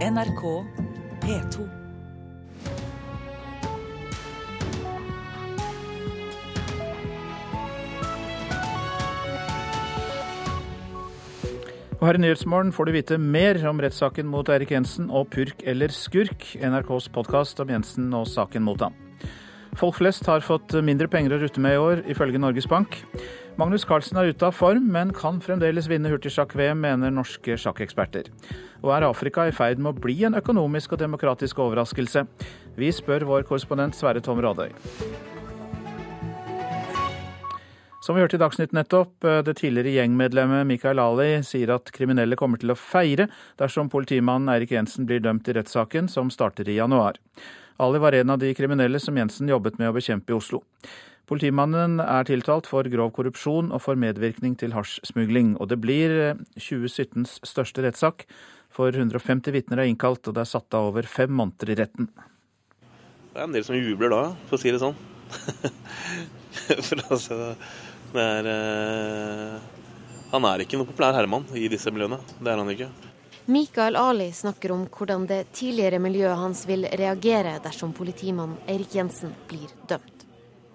NRK P2. Og her i Nyhetsmorgen får du vite mer om rettssaken mot Eirik Jensen og Purk eller skurk, NRKs podkast om Jensen og saken mot ham. Folk flest har fått mindre penger å rutte med i år, ifølge Norges Bank. Magnus Carlsen er ute av form, men kan fremdeles vinne hurtigsjakk-VM, mener norske sjakkeksperter. Og er Afrika i ferd med å bli en økonomisk og demokratisk overraskelse? Vi spør vår korrespondent Sverre Tom Rådøy. Som vi hørte i Dagsnytt nettopp, eh, det tidligere gjengmedlemmet Mikael Ali sier at kriminelle kommer til å feire dersom politimannen Eirik Jensen blir dømt i rettssaken som starter i januar. Ali var en av de kriminelle som Jensen jobbet med å bekjempe i Oslo. Politimannen er tiltalt for grov korrupsjon og for medvirkning til hasjsmugling. Og det blir 2017s eh, største rettssak, for 150 vitner er innkalt, og det er satt av over fem måneder i retten. Det er en del som jubler da, for å si det sånn. for altså, det er eh, Han er ikke noen populær herremann i disse miljøene. Det er han ikke. Mikael Ali snakker om hvordan det tidligere miljøet hans vil reagere dersom politimann Eirik Jensen blir dømt.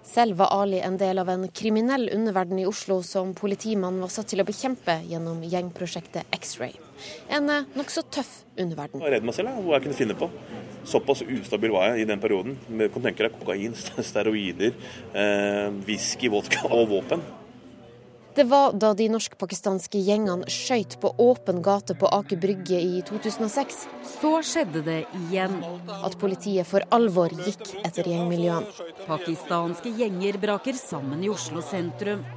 Selv var Ali en del av en kriminell underverden i Oslo som politimannen var satt til å bekjempe gjennom gjengprosjektet X-Ray. En eh, nokså tøff underverden. Jeg var redd meg selv, hva jeg kunne finne på. Såpass ustabil var jeg i den perioden. Du kan tenke deg kokain, steroider, eh, whisky, vodka og våpen. Det var da de norsk-pakistanske gjengene skøyt på åpen gate på Aker Brygge i 2006. Så skjedde det igjen. At politiet for alvor gikk etter gjengmiljøene. Pakistanske gjenger braker sammen i Oslo sentrum.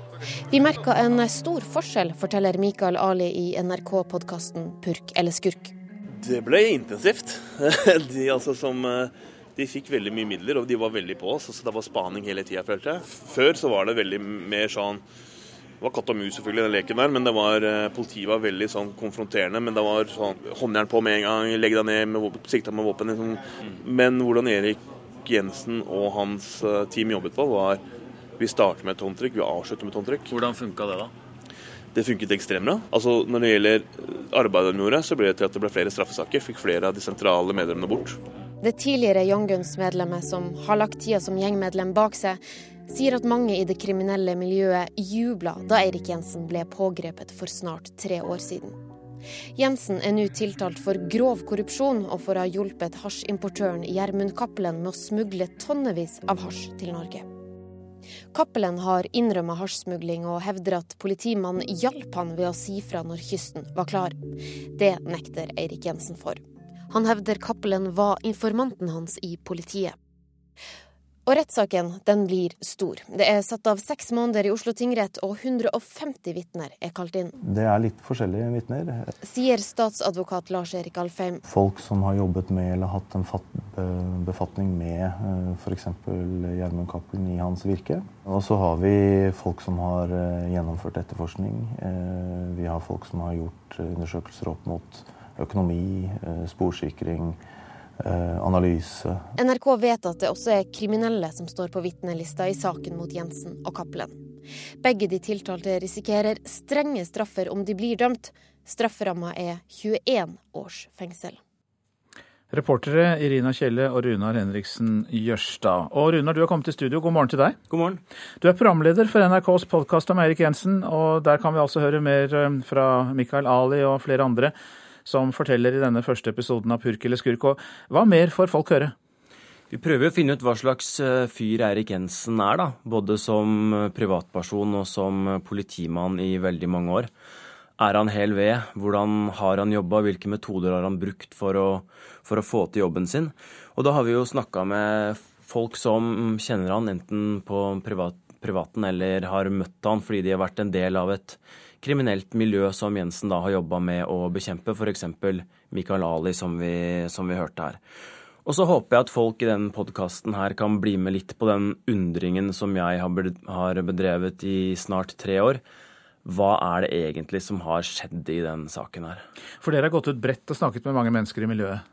Vi merka en stor forskjell, forteller Mikael Ali i NRK-podkasten 'Purk eller skurk'. Det ble intensivt. De, altså, som, de fikk veldig mye midler, og de var veldig på oss. Så det var spaning hele tida, følte jeg. Før så var det veldig mer sånn det var katt og mus selvfølgelig, den leken der, men det var, politiet var veldig sånn konfronterende. Men det var sånn håndjern på med en gang, legg deg ned, med, sikta med våpen. Liksom. Men hvordan Erik Jensen og hans team jobbet på, var vi starter med et håndtrykk, vi avslutter med et håndtrykk. Hvordan funka det, da? Det funket ekstremt bra. Altså, når det gjelder arbeidet de gjorde, så ble det til at det ble flere straffesaker. Fikk flere av de sentrale medlemmene bort. Det tidligere Young Guns-medlemmet, som har lagt tida som gjengmedlem bak seg, sier at mange i det kriminelle miljøet jubla da Eirik Jensen ble pågrepet for snart tre år siden. Jensen er nå tiltalt for grov korrupsjon og for å ha hjulpet hasjimportøren Gjermund Cappelen med å smugle tonnevis av hasj til Norge. Cappelen har innrømma hasjsmugling og hevder at politimannen hjalp han ved å si fra når kysten var klar. Det nekter Eirik Jensen for. Han hevder Cappelen var informanten hans i politiet. Og rettssaken den blir stor. Det er satt av seks måneder i Oslo tingrett, og 150 vitner er kalt inn. Det er litt forskjellige vitner. Sier statsadvokat Lars-Erik Alfheim. Folk som har jobbet med eller hatt en befatning med f.eks. Gjermund Cappelen i hans virke. Og så har vi folk som har gjennomført etterforskning. Vi har folk som har gjort undersøkelser opp mot økonomi, sporsikring analyse. NRK vet at det også er kriminelle som står på vitnelista i saken mot Jensen og Cappelen. Begge de tiltalte risikerer strenge straffer om de blir dømt. Strafferamma er 21 års fengsel. Reportere Irina Kjelle og Runar Henriksen Jørstad. Og Runar, du har kommet til studio. God morgen til deg. God morgen. Du er programleder for NRKs podkast om Eirik Jensen, og der kan vi altså høre mer fra Mikael Ali og flere andre som forteller i denne første episoden av Purk eller skurk. Og hva mer får folk høre? Vi prøver å finne ut hva slags fyr Eirik Jensen er, da. Både som privatperson og som politimann i veldig mange år. Er han hel ved? Hvordan har han jobba? Hvilke metoder har han brukt for å, for å få til jobben sin? Og da har vi jo snakka med folk som kjenner han enten på privat, privaten eller har møtt han fordi de har vært en del av et kriminelt miljø som Jensen da har jobba med å bekjempe, f.eks. Mikael Ali, som vi, som vi hørte her. Og så håper jeg at folk i denne podkasten her kan bli med litt på den undringen som jeg har bedrevet i snart tre år. Hva er det egentlig som har skjedd i den saken her? For dere har gått ut bredt og snakket med mange mennesker i miljøet?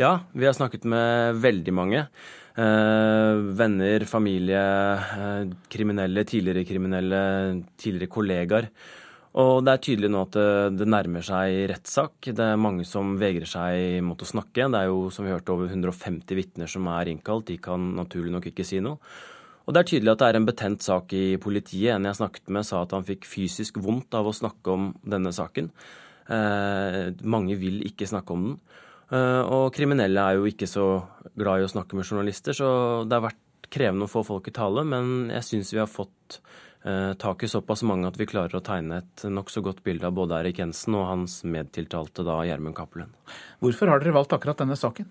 Ja, vi har snakket med veldig mange. Eh, venner, familie, eh, kriminelle, tidligere kriminelle, tidligere kollegaer. Og det er tydelig nå at det, nærmer seg rettssak. Det er mange som vegrer seg mot å snakke. Det er jo, som vi hørte, over 150 vitner som er innkalt. De kan naturlig nok ikke si noe. Og det er tydelig at det er en betent sak i politiet. En jeg snakket med, sa at han fikk fysisk vondt av å snakke om denne saken. Eh, mange vil ikke snakke om den. Eh, og kriminelle er jo ikke så glad i å snakke med journalister, så det har vært krevende å få folk i tale. Men jeg syns vi har fått Eh, tak i såpass mange at vi klarer å tegne et nokså godt bilde av både Erik Jensen og hans medtiltalte da Gjermund Cappelen. Hvorfor har dere valgt akkurat denne saken?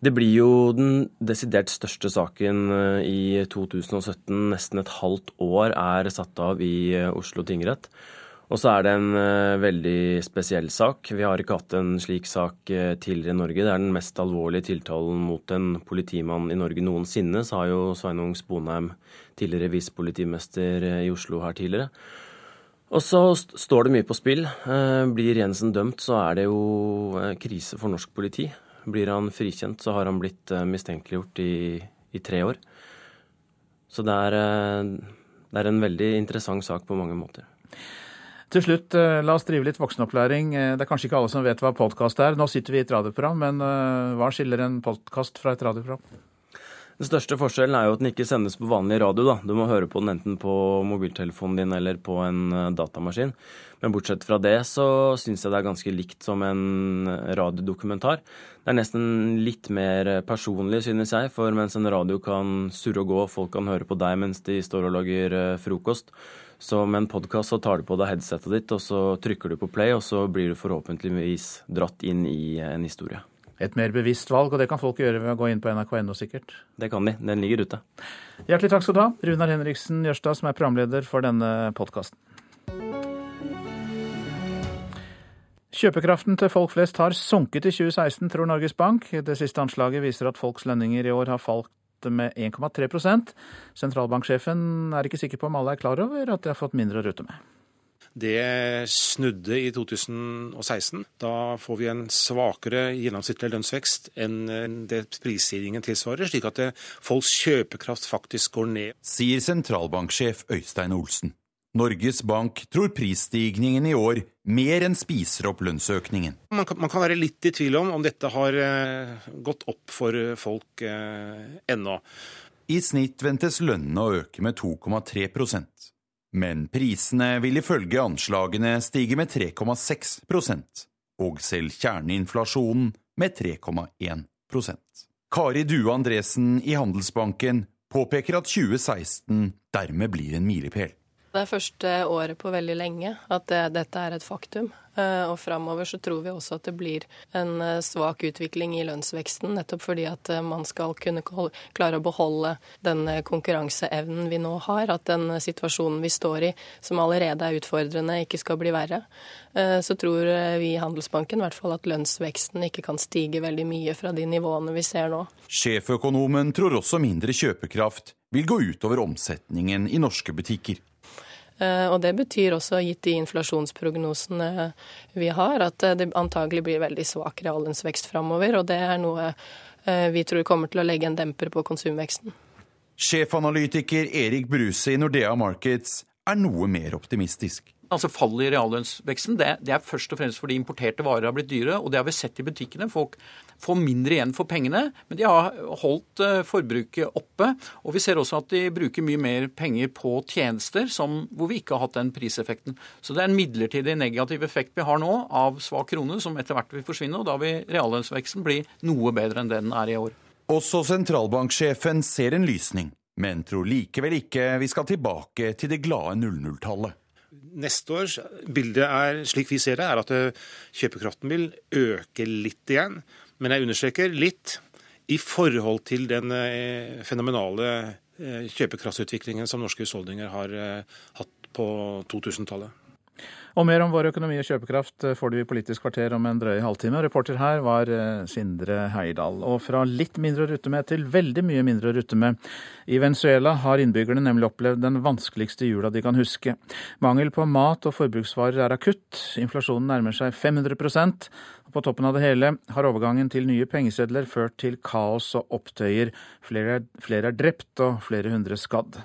Det blir jo den desidert største saken eh, i 2017. Nesten et halvt år er satt av i eh, Oslo tingrett. Og så er det en uh, veldig spesiell sak. Vi har ikke hatt en slik sak uh, tidligere i Norge. Det er den mest alvorlige tiltalen mot en politimann i Norge noensinne, sa jo Sveinung Sponheim, tidligere visepolitimester uh, i Oslo her tidligere. Og så st står det mye på spill. Blir Jensen dømt, så er det jo krise for norsk politi. Blir han frikjent, så har han blitt mistenkeliggjort i, i tre år. Så det er, det er en veldig interessant sak på mange måter. Til slutt, eh, la oss drive litt voksenopplæring. Eh, det er kanskje ikke alle som vet hva podkast er. Nå sitter vi i et radioprogram, men eh, hva skiller en podkast fra et radioprogram? Den største forskjellen er jo at den ikke sendes på vanlig radio. da. Du må høre på den enten på mobiltelefonen din eller på en datamaskin. Men bortsett fra det så syns jeg det er ganske likt som en radiodokumentar. Det er nesten litt mer personlig, synes jeg, for mens en radio kan surre og gå, folk kan høre på deg mens de står og lager frokost, så med en podkast så tar du på deg headsetet ditt, og så trykker du på play, og så blir du forhåpentligvis dratt inn i en historie. Et mer bevisst valg, og det kan folk gjøre ved å gå inn på nrk.no sikkert. Det kan de. Den ligger ute. Hjertelig takk skal du ha, Runar Henriksen Jørstad, som er programleder for denne podkasten. Kjøpekraften til folk flest har sunket i 2016, tror Norges Bank. Det siste anslaget viser at folks lønninger i år har falt med 1,3% Sentralbanksjefen er ikke sikker på om alle er klar over at de har fått mindre å rutte med. Det snudde i 2016. Da får vi en svakere gjennomsnittlig lønnsvekst enn det prisstigningen tilsvarer, slik at folks kjøpekraft faktisk går ned. Sier sentralbanksjef Øystein Olsen. Norges Bank tror prisstigningen i år mer enn spiser opp lønnsøkningen. Man kan, man kan være litt i tvil om om dette har eh, gått opp for folk eh, ennå. I snitt ventes lønnene å øke med 2,3% men prisene vil ifølge anslagene stige med 3,6% og selv kjerneinflasjonen med 3,1% Kari Due Andresen i Handelsbanken påpeker at 2016 dermed blir en milepæl. Det er første året på veldig lenge at det, dette er et faktum. Eh, og framover så tror vi også at det blir en eh, svak utvikling i lønnsveksten, nettopp fordi at eh, man skal kunne klare å beholde den konkurranseevnen vi nå har. At den situasjonen vi står i, som allerede er utfordrende, ikke skal bli verre. Så tror vi i Handelsbanken i hvert fall at lønnsveksten ikke kan stige veldig mye fra de nivåene vi ser nå. Sjeføkonomen tror også mindre kjøpekraft vil gå utover omsetningen i norske butikker. Eh, og det betyr også, gitt de inflasjonsprognosene vi har, at eh, det antagelig blir veldig svak reallønnsvekst framover. Og det er noe eh, vi tror kommer til å legge en demper på konsumveksten. Sjefanalytiker Erik Bruse i Nordea Markets er noe mer optimistisk. Altså Fallet i reallønnsveksten det, det, er først og fremst fordi importerte varer har blitt dyre. og Det har vi sett i butikkene. Folk får mindre igjen for pengene, men de har holdt eh, forbruket oppe. Og vi ser også at de bruker mye mer penger på tjenester som, hvor vi ikke har hatt den priseffekten. Så det er en midlertidig negativ effekt vi har nå av svak krone, som etter hvert vil forsvinne. og Da vil reallønnsveksten bli noe bedre enn det den er i år. Også sentralbanksjefen ser en lysning, men tror likevel ikke vi skal tilbake til det glade 00-tallet neste års bilde er, slik vi ser det, er at eh, kjøpekraften vil øke litt igjen. Men jeg understreker litt i forhold til den eh, fenomenale eh, kjøpekraftsutviklingen som norske husholdninger har hatt på 2000-tallet. Og mer om vår økonomi og kjøpekraft eh, får du i Politisk kvarter om en drøy halvtime. Reporter her var eh, Sindre Heidal. Og fra litt mindre å rutte med til veldig mye mindre å rutte med. I Venezuela har innbyggerne nemlig opplevd den vanskeligste jula de kan huske. Mangel på mat og forbruksvarer er akutt. Inflasjonen nærmer seg 500 og På toppen av det hele har overgangen til nye pengesedler ført til kaos og opptøyer. Flere, flere er drept og flere hundre skadd.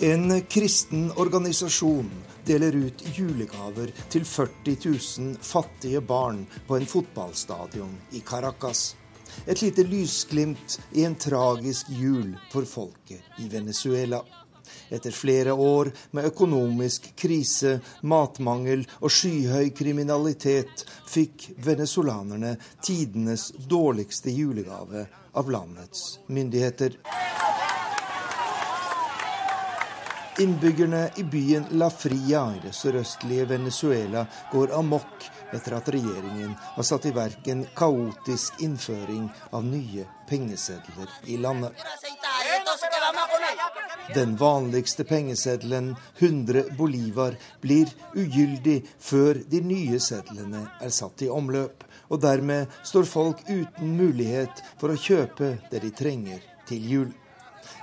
En kristen organisasjon deler ut julegaver til 40 000 fattige barn på en fotballstadion i Caracas. Et lite lysglimt i en tragisk jul for folket i Venezuela. Etter flere år med økonomisk krise, matmangel og skyhøy kriminalitet fikk venezolanerne tidenes dårligste julegave av landets myndigheter. Innbyggerne i byen La Fria i det sørøstlige Venezuela går amok etter at regjeringen har satt i verk en kaotisk innføring av nye pengesedler i landet. Den vanligste pengeseddelen, 100 bolivar, blir ugyldig før de nye sedlene er satt i omløp, og dermed står folk uten mulighet for å kjøpe det de trenger til jul.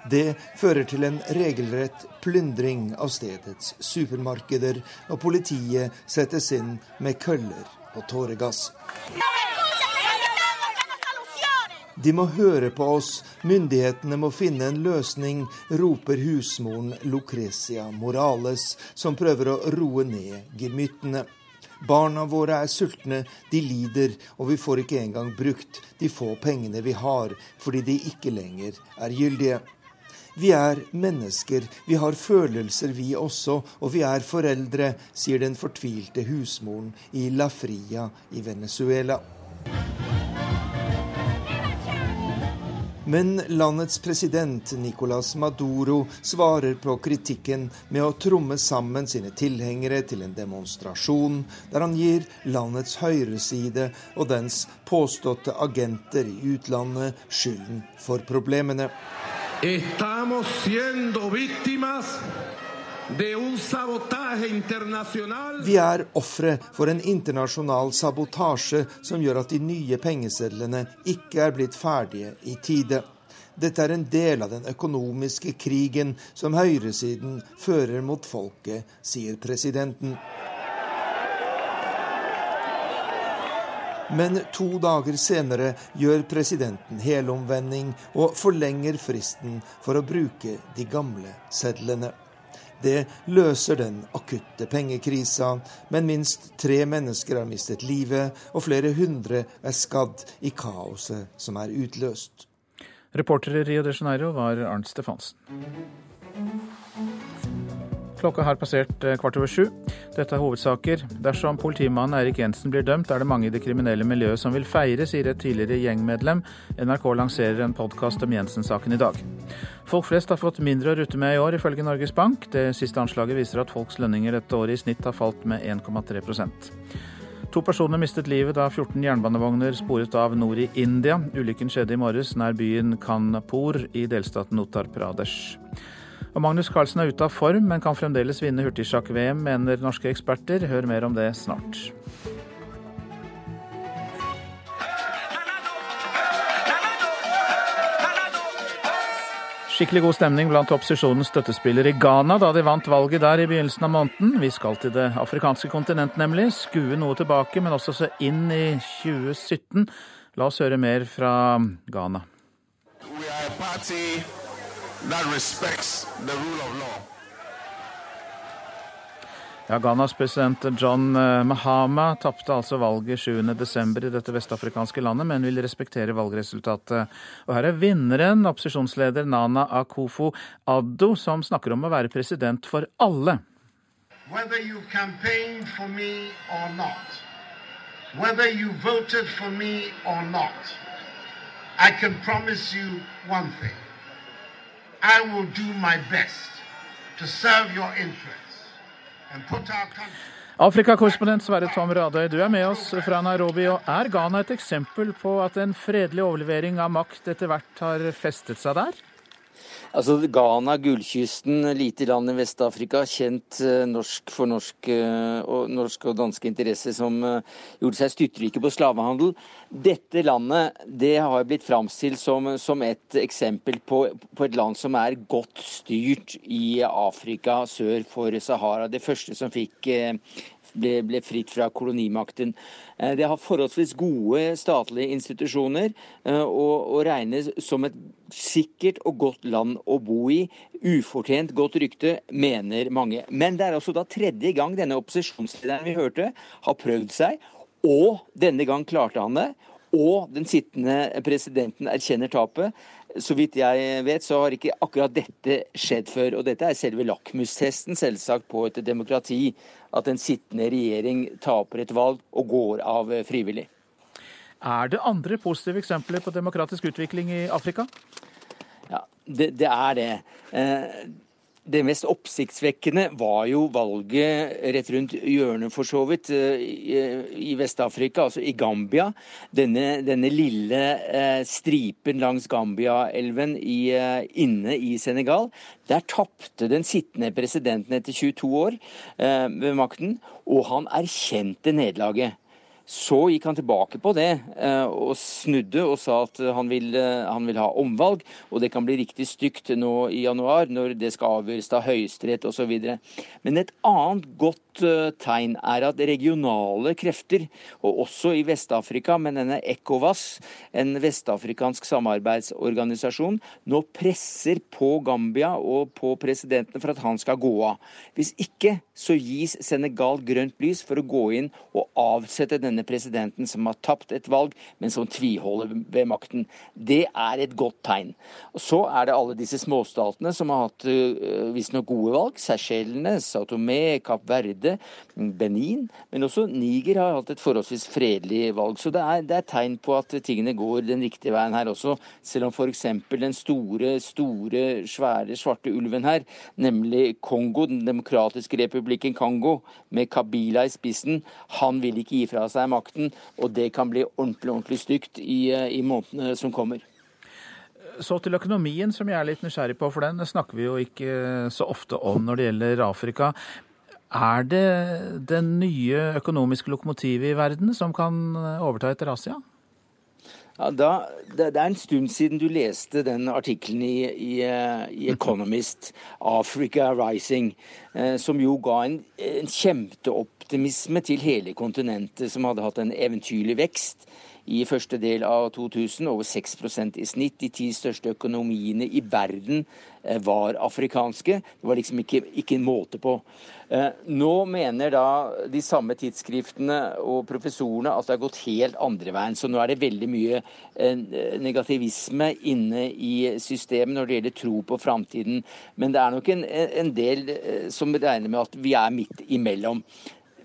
Det fører til en regelrett plyndring av stedets supermarkeder, og politiet settes inn med køller og tåregass. De må høre på oss, myndighetene må finne en løsning, roper husmoren Lucrecia Morales, som prøver å roe ned gemyttene. Barna våre er sultne, de lider, og vi får ikke engang brukt de få pengene vi har, fordi de ikke lenger er gyldige. Vi er mennesker, vi har følelser vi også, og vi er foreldre, sier den fortvilte husmoren i La Fria i Venezuela. Men landets president Nicolas Maduro svarer på kritikken med å tromme sammen sine tilhengere til en demonstrasjon der han gir landets høyreside og dens påståtte agenter i utlandet skylden for problemene. Estamos siendo víctimas vi er ofre for en internasjonal sabotasje som gjør at de nye pengesedlene ikke er blitt ferdige i tide. Dette er en del av den økonomiske krigen som høyresiden fører mot folket, sier presidenten. Men to dager senere gjør presidenten helomvending og forlenger fristen for å bruke de gamle sedlene. Det løser den akutte pengekrisa, men minst tre mennesker har mistet livet, og flere hundre er skadd i kaoset som er utløst. Reporter i Rio de Janeiro var Arnt Stefansen. Klokka har passert eh, kvart over sju. Dette er hovedsaker. Dersom politimannen Eirik Jensen blir dømt, er det mange i det kriminelle miljøet som vil feire, sier et tidligere gjengmedlem. NRK lanserer en podkast om Jensen-saken i dag. Folk flest har fått mindre å rutte med i år, ifølge Norges Bank. Det siste anslaget viser at folks lønninger dette året i snitt har falt med 1,3% To personer mistet livet da 14 jernbanevogner sporet av nord i India. Ulykken skjedde i morges nær byen Kanpur i delstaten Uttar Pradesh. Og Magnus Carlsen er ute av form, men kan fremdeles vinne hurtigsjakk-VM, mener norske eksperter. Hør mer om det snart. Skikkelig god stemning blant opposisjonens støttespillere i Ghana da de vant valget der i begynnelsen av måneden. Vi skal til det afrikanske kontinent, nemlig. Skue noe tilbake, men også se inn i 2017. La oss høre mer fra Ghana. We are party that respects the rule of law. Ja, Ghanas president John eh, Mahama tapte altså valget 7.12. i dette vestafrikanske landet, men vil respektere valgresultatet. Og her er vinneren, opposisjonsleder Nana Akufo Addo, som snakker om å være president for alle. Whether you campaigned for me or not, whether you voted for me or not, I can promise you one thing. Afrikakorrespondent Sverre Tom Radøy, du er med oss fra Nairobi. og Er Ghana et eksempel på at en fredelig overlevering av makt etter hvert har festet seg der? Altså Ghana, gullkysten, lite land i Vest-Afrika, kjent eh, norsk for norsk eh, og, norsk og danske interesser, som eh, gjorde seg styrtrike på slavehandel. Dette landet det har blitt framstilt som, som, et eksempel på, på, et land som er godt styrt i Afrika sør for Sahara. Det første som fikk ble, ble, fritt fra kolonimakten. Det har forholdsvis gode statlige institusjoner og, og regnes som et sikkert og godt land å bo i. Ufortjent godt rykte, mener mange. Men det er altså da tredje gang denne opposisjonslederen vi hørte, har prøvd seg. Og denne gang klarte han det. Og den sittende presidenten erkjenner tapet. Så vidt jeg vet, så har ikke akkurat dette skjedd før. Og dette er selve lakmustesten selvsagt på et demokrati. At en sittende regjering taper et valg og går av frivillig. Er det andre positive eksempler på demokratisk utvikling i Afrika? Ja, det, det er det. Eh, det mest oppsiktsvekkende var jo valget rett rundt hjørnet, for så vidt, eh, i Vest-Afrika, altså i Gambia. Denne, denne lille eh, stripen langs Gambia-elven inne i Senegal. Der tapte den sittende presidenten etter 22 år ved makten, og han erkjente nederlaget. Så gikk han tilbake på det eh, og snudde og sa at han vil, eh, han vil ha omvalg. Og det kan bli riktig stygt nå i januar, når det skal avgjøres av Høyesterett osv. Men et annet godt Eh, tegn er at regionale krefter, og også i Vest-Afrika, men denne ECOWAS, en vestafrikansk samarbeidsorganisasjon, nå presser på Gambia og på presidenten for at han skal gå av. Hvis ikke så gis Senegal grønt lys for å gå inn og avsette denne presidenten som har tapt et valg, men som tviholder ved makten. Det er et godt tegn. Og Så er det alle disse småstatene som har hatt uh, visstnok gode valg. Seychellene, Satome, Kapp Verde Benin, men også Niger har hatt et forholdsvis fredelig valg. Så det er, det er tegn på at tingene går den riktige veien her også, selv om f.eks. den store, store, svære svarte ulven her, nemlig Kongo, Den demokratiske republikken Kongo, med Kabila i spissen, han vil ikke gi fra seg makten, og det kan bli ordentlig, ordentlig stygt i, i månedene som kommer. Så til økonomien, som jeg er litt nysgjerrig på, for den snakker vi jo ikke så ofte om når det gjelder Afrika. Er det den nye økonomiske lokomotivet i verden som kan overta etter Asia? Ja, da, det, er en stund siden du leste den artikkelen i, i, i, Economist, 'Africa Rising', eh, som jo ga en, en kjempeoptimisme til hele kontinentet, som hadde hatt en eventyrlig vekst i første del av 2000, over 6% i snitt. De ti største økonomiene i verden eh, var afrikanske. Det var liksom ikke, ikke en måte på. Eh, nå mener da de samme tidsskriftene og professorene at det har gått helt andre veien. Så nå er det veldig mye eh, negativisme inne i systemet når det gjelder tro på framtiden. Men det er nok en, en del som regner med at vi er midt imellom.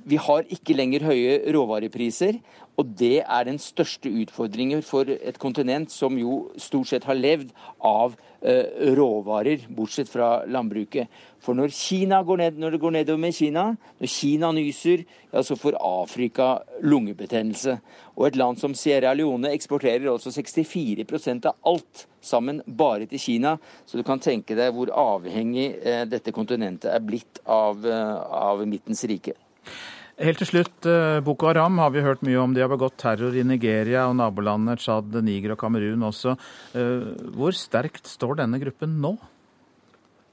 Vi har ikke lenger høye råvarepriser, og det er den største utfordringen for et kontinent som jo stort sett har levd av uh, råvarer, bortsett fra landbruket. For når, Kina går ned, når det går nedover med Kina, når Kina nyser, ja, så får Afrika lungebetennelse. Og et land som Sierra Leone eksporterer også 64% av alt sammen bare til Kina. Så du kan tenke deg hvor avhengig uh, dette kontinentet er blitt av, uh, av Midtens rike. Helt til slutt, eh, Boko Haram har vi hørt mye om. De har begått terror i Nigeria og nabolandene Tsjad, Niger og Kamerun også. Eh, hvor sterkt står denne gruppen nå?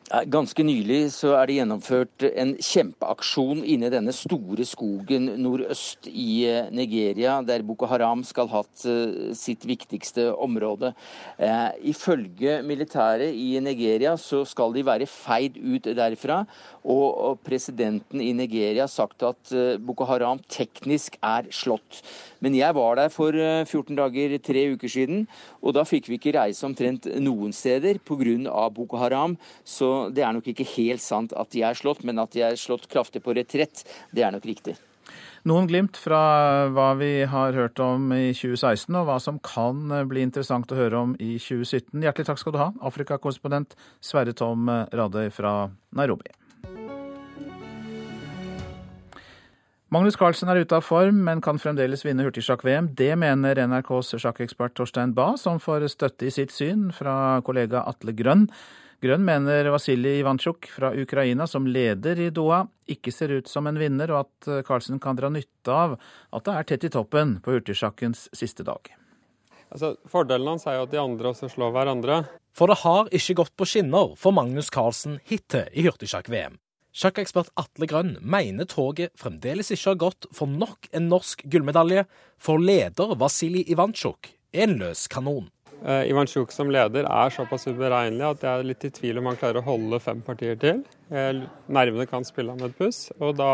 Ganske nylig så er det gjennomført en kjempeaksjon inne i denne store skogen nordøst i eh, Nigeria, der Boko Haram skal ha hatt eh, sitt viktigste område. Eh, ifølge militæret i Nigeria så skal de være feid ut derfra. Og presidenten i Nigeria har sagt at Boko Haram teknisk er slått. Men jeg var der for 14 dager, tre uker siden, og da fikk vi ikke reise omtrent noen steder pga. Boko Haram. så det er nok ikke helt sant at de er slått, men at de er slått kraftig på retrett, det er nok riktig. Noen glimt fra hva vi har hørt om i 2016, og hva som kan bli interessant å høre om i 2017. Hjertelig takk skal du ha, Afrikakorrespondent Sverre Tom Radøy fra Nairobi. Magnus Carlsen er ute av form, men kan fremdeles vinne hurtigsjakk-VM. Det mener NRKs sjakkekspert Torstein Bae, som får støtte i sitt syn fra kollega Atle Grønn. Grønn mener Vasilij Ivantsjuk fra Ukraina, som leder i Doha, ikke ser ut som en vinner, og at Carlsen kan dra nytte av at det er tett i toppen på hurtigsjakkens siste dag. Altså, fordelen hans er jo at de andre også slår hverandre. For det har ikke gått på skinner for Magnus Carlsen hittil i hurtigsjakk-VM. Sjakkekspert Atle Grønn mener toget fremdeles ikke har gått for nok en norsk gullmedalje, for leder Vasilij Ivantsjuk er en løs kanon. Eh, Ivanchuk som leder er såpass uberegnelig at jeg er litt i tvil om han klarer å holde fem partier til. Eh, nervene kan spille ham et puss, og da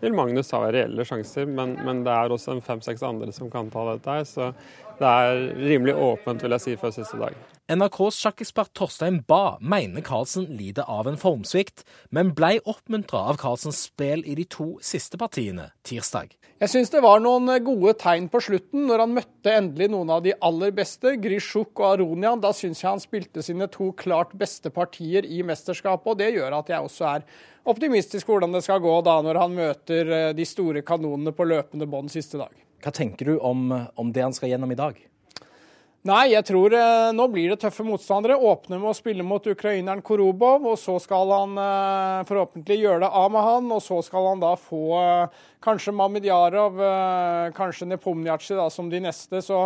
vil Magnus ha reelle sjanser. Men, men det er også fem-seks andre som kan ta dette så det er rimelig åpent, vil jeg si, før siste dag. NRKs sjakkekspert Torstein Bae mener Carlsen lider av en formsvikt, men ble oppmuntra av Carlsens spill i de to siste partiene tirsdag. Jeg syns det var noen gode tegn på slutten, når han møtte endelig noen av de aller beste, Grishuk og Aronian. Da syns jeg han spilte sine to klart beste partier i mesterskapet, og det gjør at jeg også er optimistisk hvordan det skal gå da når han møter eh, de store kanonene på løpende bånd siste dag. Hva tenker du om, om det han skal gjennom i dag? Nei, jeg tror eh, nå blir det tøffe motstandere. Åpne med å spille mot ukraineren Korobov, og så skal han eh, forhåpentlig gjøre det av med han. Og så skal han da få eh, kanskje Mamedjarov, eh, kanskje Nepomniachtchi som de neste. Så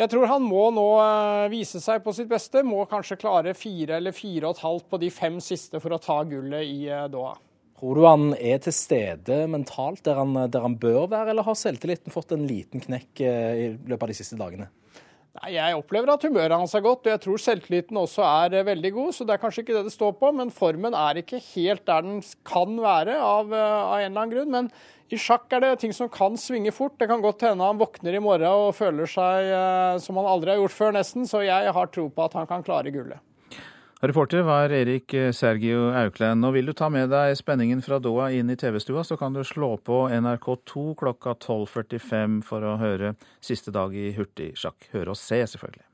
jeg tror han må nå eh, vise seg på sitt beste. Må kanskje klare fire eller fire og et halvt på de fem siste for å ta gullet i eh, Doha. Tror du han er til stede mentalt der han, der han bør være, eller har selvtilliten fått en liten knekk i løpet av de siste dagene? Nei, Jeg opplever at humøret hans er godt, og jeg tror selvtilliten også er eh, veldig god. Så det er kanskje ikke det det står på, men formen er ikke helt der den kan være av, eh, av en eller annen grunn. Men i sjakk er det ting som kan svinge fort. Det kan godt hende han våkner i morgen og føler seg eh, som han aldri har gjort før, nesten. Så jeg har tro på at han kan klare gullet. Reporter var Erik Sergio Aukland. Og vil du ta med deg spenningen fra Doha inn i TV-stua, så kan du slå på NRK2 klokka 12.45 for å høre siste dag i hurtigsjakk. Høre og se, selvfølgelig.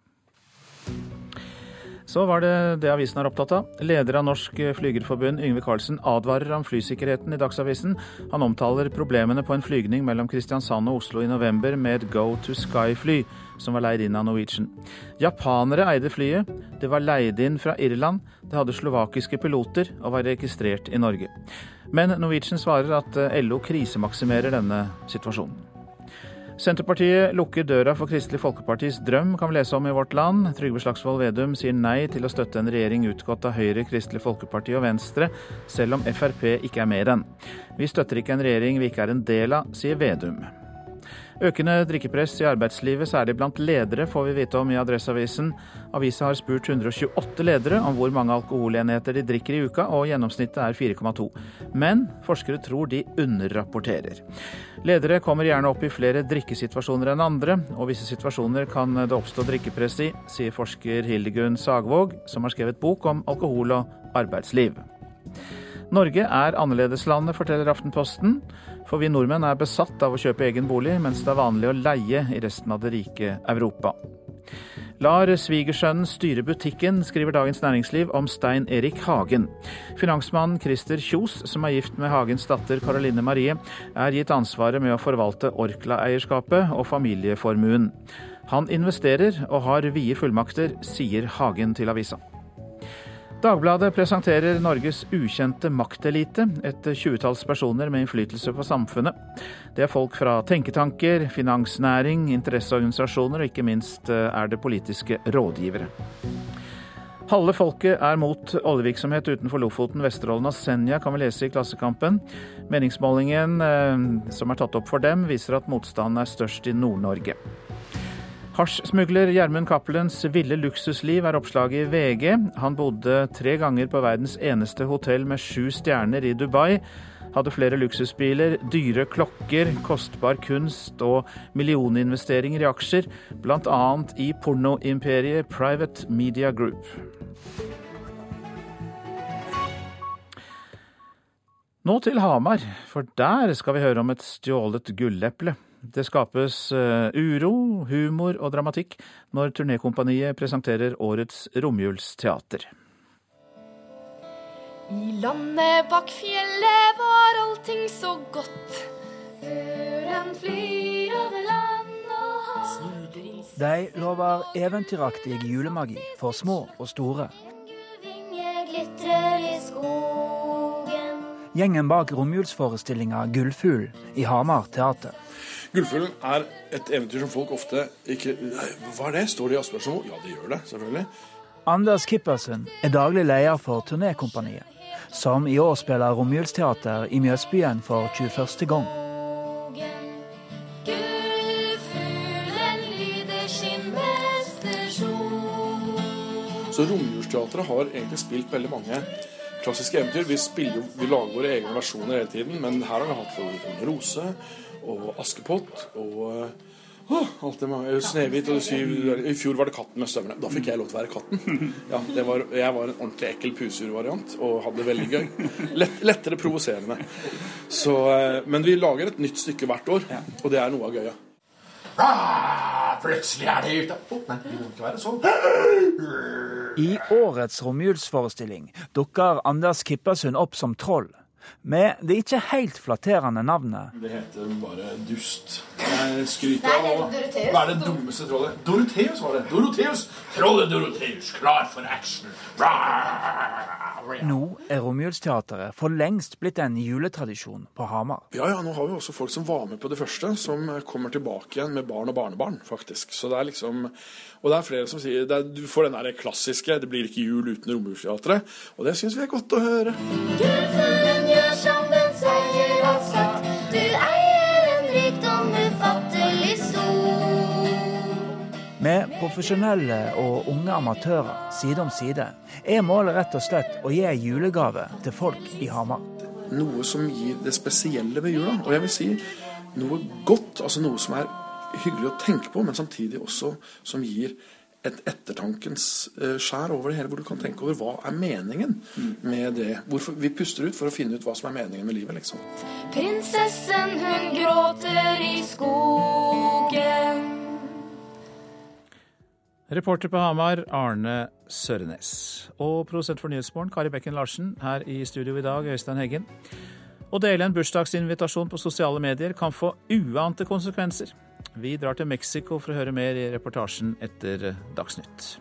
Så var det det avisen er opptatt av. Leder av Norsk Flygerforbund, Yngve Carlsen, advarer om flysikkerheten i Dagsavisen. Han omtaler problemene på en flygning mellom Kristiansand og Oslo i november med et Go to Sky-fly som var leid inn av Norwegian. Japanere eide flyet. Det var leid inn fra Irland. Det hadde slovakiske piloter og var registrert i Norge. Men Norwegian svarer at LO krisemaksimerer denne situasjonen. Senterpartiet lukker døra for Kristelig Folkepartis drøm, kan vi lese om i Vårt Land. Trygve Slagsvold Vedum sier nei til å støtte en regjering utgått av Høyre, Kristelig Folkeparti og Venstre, selv om Frp ikke er med i den. Vi støtter ikke en regjering vi ikke er en del av, sier Vedum. Økende drikkepress i arbeidslivet, særlig blant ledere, får vi vite om i Adresseavisen. Avisa har spurt 128 ledere om hvor mange alkoholenheter de drikker i uka, og gjennomsnittet er 4,2. Men forskere tror de underrapporterer. Ledere kommer gjerne opp i flere drikkesituasjoner enn andre, og visse situasjoner kan det oppstå drikkepress i, sier forsker Hildegunn Sagvåg, som har skrevet bok om alkohol og arbeidsliv. Norge er annerledeslandet, forteller Aftenposten. For vi nordmenn er besatt av å kjøpe egen bolig, mens det er vanlig å leie i resten av det rike Europa. Lar svigersønnen styre butikken, skriver Dagens Næringsliv om Stein Erik Hagen. Finansmannen Christer Kjos, som er gift med Hagens datter Caroline Marie, er gitt ansvaret med å forvalte Orkla-eierskapet og familieformuen. Han investerer og har vide fullmakter, sier Hagen til avisa. Dagbladet presenterer Norges ukjente maktelite, et tjuetalls personer med innflytelse på samfunnet. Det er folk fra tenketanker, finansnæring, interesseorganisasjoner og ikke minst eh, er det politiske rådgivere. Halve folket er mot oljevirksomhet utenfor Lofoten, Vesterålen og Senja, kan vi lese i Klassekampen. Meningsmålingen eh, som er tatt opp for dem, viser at motstanden er størst i Nord-Norge. Hasjsmugler Gjermund Cappelens ville luksusliv er oppslaget i VG. Han bodde tre ganger på verdens eneste hotell med sju stjerner i Dubai. Hadde flere luksusbiler, dyre klokker, kostbar kunst og millioninvesteringer i aksjer, bl.a. i pornoimperiet Private Media Group. Nå til Hamar, for der skal vi høre om et stjålet gulleple. Det skapes uh, uro, humor og dramatikk når turnékompaniet presenterer årets romjulsteater. I landet bak fjellet var allting så godt. Fuglen flyr over land og hav. De lover eventyraktig julemagi for små og store. Gjengen bak romjulsforestillinga Gullfugl i Hamar teater. Gullfuglen er et eventyr som folk ofte ikke Hva er det? Står det i Asbjørnsen? Ja, det gjør det, selvfølgelig. Anders Kippersen er daglig leder for turnékompaniet, som i år spiller romjulsteater i Mjøsbyen for 21. gang. Så Romjulsteatret har egentlig spilt veldig mange klassiske eventyr. Vi, spiller, vi lager våre egne versjoner hele tiden, men her har vi hatt både Rose og Askepott og Oh, alt det med Snehvit og syv I fjor var det Katten med støvlene. Da fikk jeg lov til å være katten. Ja, var, jeg var en ordentlig ekkel pusurvariant og hadde det veldig gøy. Lett, lettere provoserende. Eh, men vi lager et nytt stykke hvert år, og det er noe av gøya. Ah, plutselig er de ute. Oh, nei, det må ikke være sånn. I årets romjulsforestilling dukker Anders Kippersund opp som troll med det ikke helt flatterende navnet. Det heter bare dust. Jeg skryter av å være det dummeste trollet. Doroteus var det. Doroteus! Trollet Doroteus, klar for action. Nå er Romjulsteatret for lengst blitt en juletradisjon på Hamar. Ja, ja, nå har vi også folk som var med på det første, som kommer tilbake igjen med barn og barnebarn, faktisk. Så det er liksom Og det er flere som sier er, Du får den der klassiske 'Det blir ikke jul uten Romjulsteatret', og det syns vi er godt å høre. Gullfuglen gjør som den sier har sagt. Du eier en rikdom ufattelig stor. Med profesjonelle og unge amatører side om side er målet rett og slett å gi julegave til folk i Hamar. Noe som gir det spesielle ved jula. Og jeg vil si noe godt, altså noe som er hyggelig å tenke på, men samtidig også som gir et ettertankens eh, skjær over det hele, hvor du kan tenke over hva er meningen med det. Hvorfor, vi puster ut for å finne ut hva som er meningen med livet, liksom. Prinsessen, hun gråter i skogen. Reporter på Hamar, Arne Sørenes. Og produsent for Nyhetsmorgen, Kari Bekken Larsen. Her i studio i dag, Øystein Heggen. Å dele en bursdagsinvitasjon på sosiale medier kan få uante konsekvenser. Vi drar til Mexico for å høre mer i reportasjen etter Dagsnytt.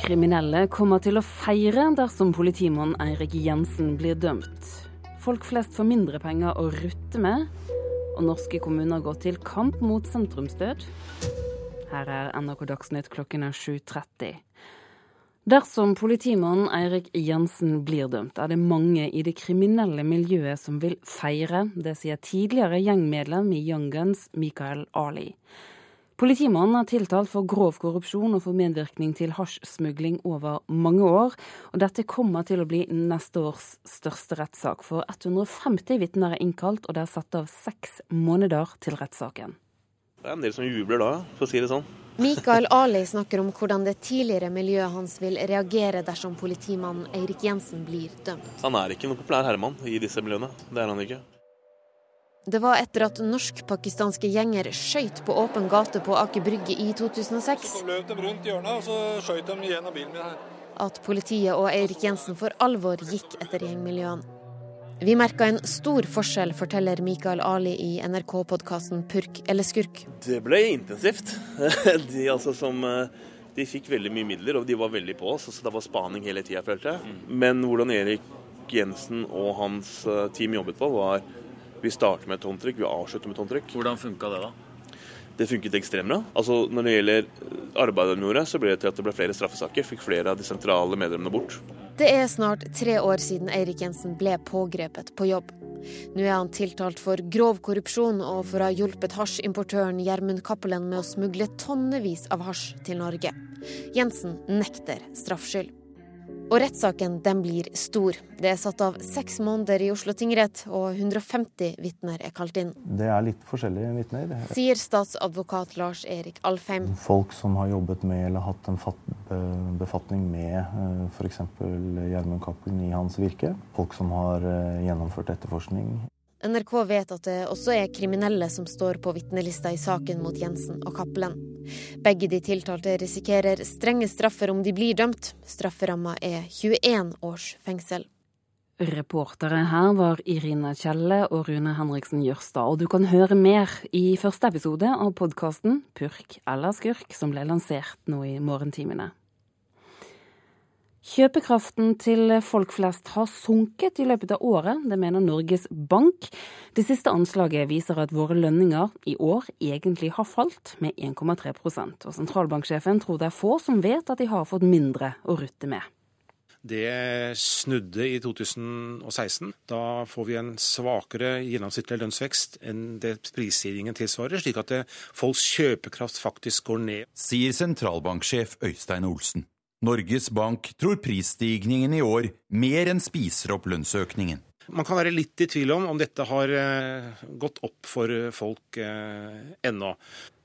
Kriminelle kommer til å feire dersom politimann Eirik Jensen blir dømt. Folk flest får mindre penger å rutte med, og norske kommuner går til kamp mot sentrumsdød. Her er NRK Dagsnytt klokken er 7.30. Dersom politimannen Eirik Jensen blir dømt, er det mange i det kriminelle miljøet som vil feire. Det sier tidligere gjengmedlem i Young Guns, Mikael Ali. Politimannen er tiltalt for grov korrupsjon og for medvirkning til hasjsmugling over mange år. Og dette kommer til å bli neste års største rettssak, for 150 vitner er innkalt, og det er satt av seks måneder til rettssaken. Det er en del som jubler da, for å si det sånn. Mikael Ali snakker om hvordan det tidligere miljøet hans vil reagere dersom politimannen Eirik Jensen blir dømt. Han er ikke noen populær herremann i disse miljøene. Det er han ikke. Det var etter at norsk-pakistanske gjenger skøyt på åpen gate på Aker Brygge i 2006. Så løp de rundt hjørnet, og så skøyt de gjennom bilen min her. At politiet og Eirik Jensen for alvor gikk etter gjengmiljøene. Vi merka en stor forskjell, forteller Mikael Ali i NRK-podkasten Purk eller skurk. Det ble intensivt. De, altså, som, eh, de fikk veldig mye midler, og de var veldig på oss. Så det var spaning hele tida, følte jeg. Men hvordan Erik Jensen og hans eh, team jobbet på, var vi starter med et håndtrykk, vi avslutter med et håndtrykk. Hvordan funka det, da? Det funket ekstremt bra. Altså, når det gjelder arbeidet de gjorde, så ble det til at det ble flere straffesaker. Fikk flere av de sentrale medlemmene bort. Det er snart tre år siden Eirik Jensen ble pågrepet på jobb. Nå er han tiltalt for grov korrupsjon og for å ha hjulpet hasjimportøren Gjermund Cappelen med å smugle tonnevis av hasj til Norge. Jensen nekter straffskyld. Og rettssaken den blir stor. Det er satt av seks måneder i Oslo tingrett, og 150 vitner er kalt inn. Det er litt forskjellige vitner. Sier statsadvokat Lars Erik Alfheim. Folk som har jobbet med eller hatt en befatning med f.eks. Gjermund Cappelen i hans virke. Folk som har eh, gjennomført etterforskning. NRK vet at det også er kriminelle som står på vitnelista i saken mot Jensen og Cappelen. Begge de tiltalte risikerer strenge straffer om de blir dømt. Strafferamma er 21 års fengsel. Reportere her var Irina Kjelle og Rune Henriksen Jørstad, og du kan høre mer i første episode av podkasten Purk eller skurk, som ble lansert nå i morgentimene. Kjøpekraften til folk flest har sunket i løpet av året, det mener Norges Bank. Det siste anslaget viser at våre lønninger i år egentlig har falt med 1,3% og sentralbanksjefen tror det er få som vet at de har fått mindre å rutte med. Det snudde i 2016. Da får vi en svakere gjennomsnittlig lønnsvekst enn det prisstigningen tilsvarer, slik at folks kjøpekraft faktisk går ned. Sier sentralbanksjef Øystein Olsen. Norges Bank tror prisstigningen i år mer enn spiser opp lønnsøkningen. Man kan være litt i tvil om om dette har eh, gått opp for folk eh, ennå.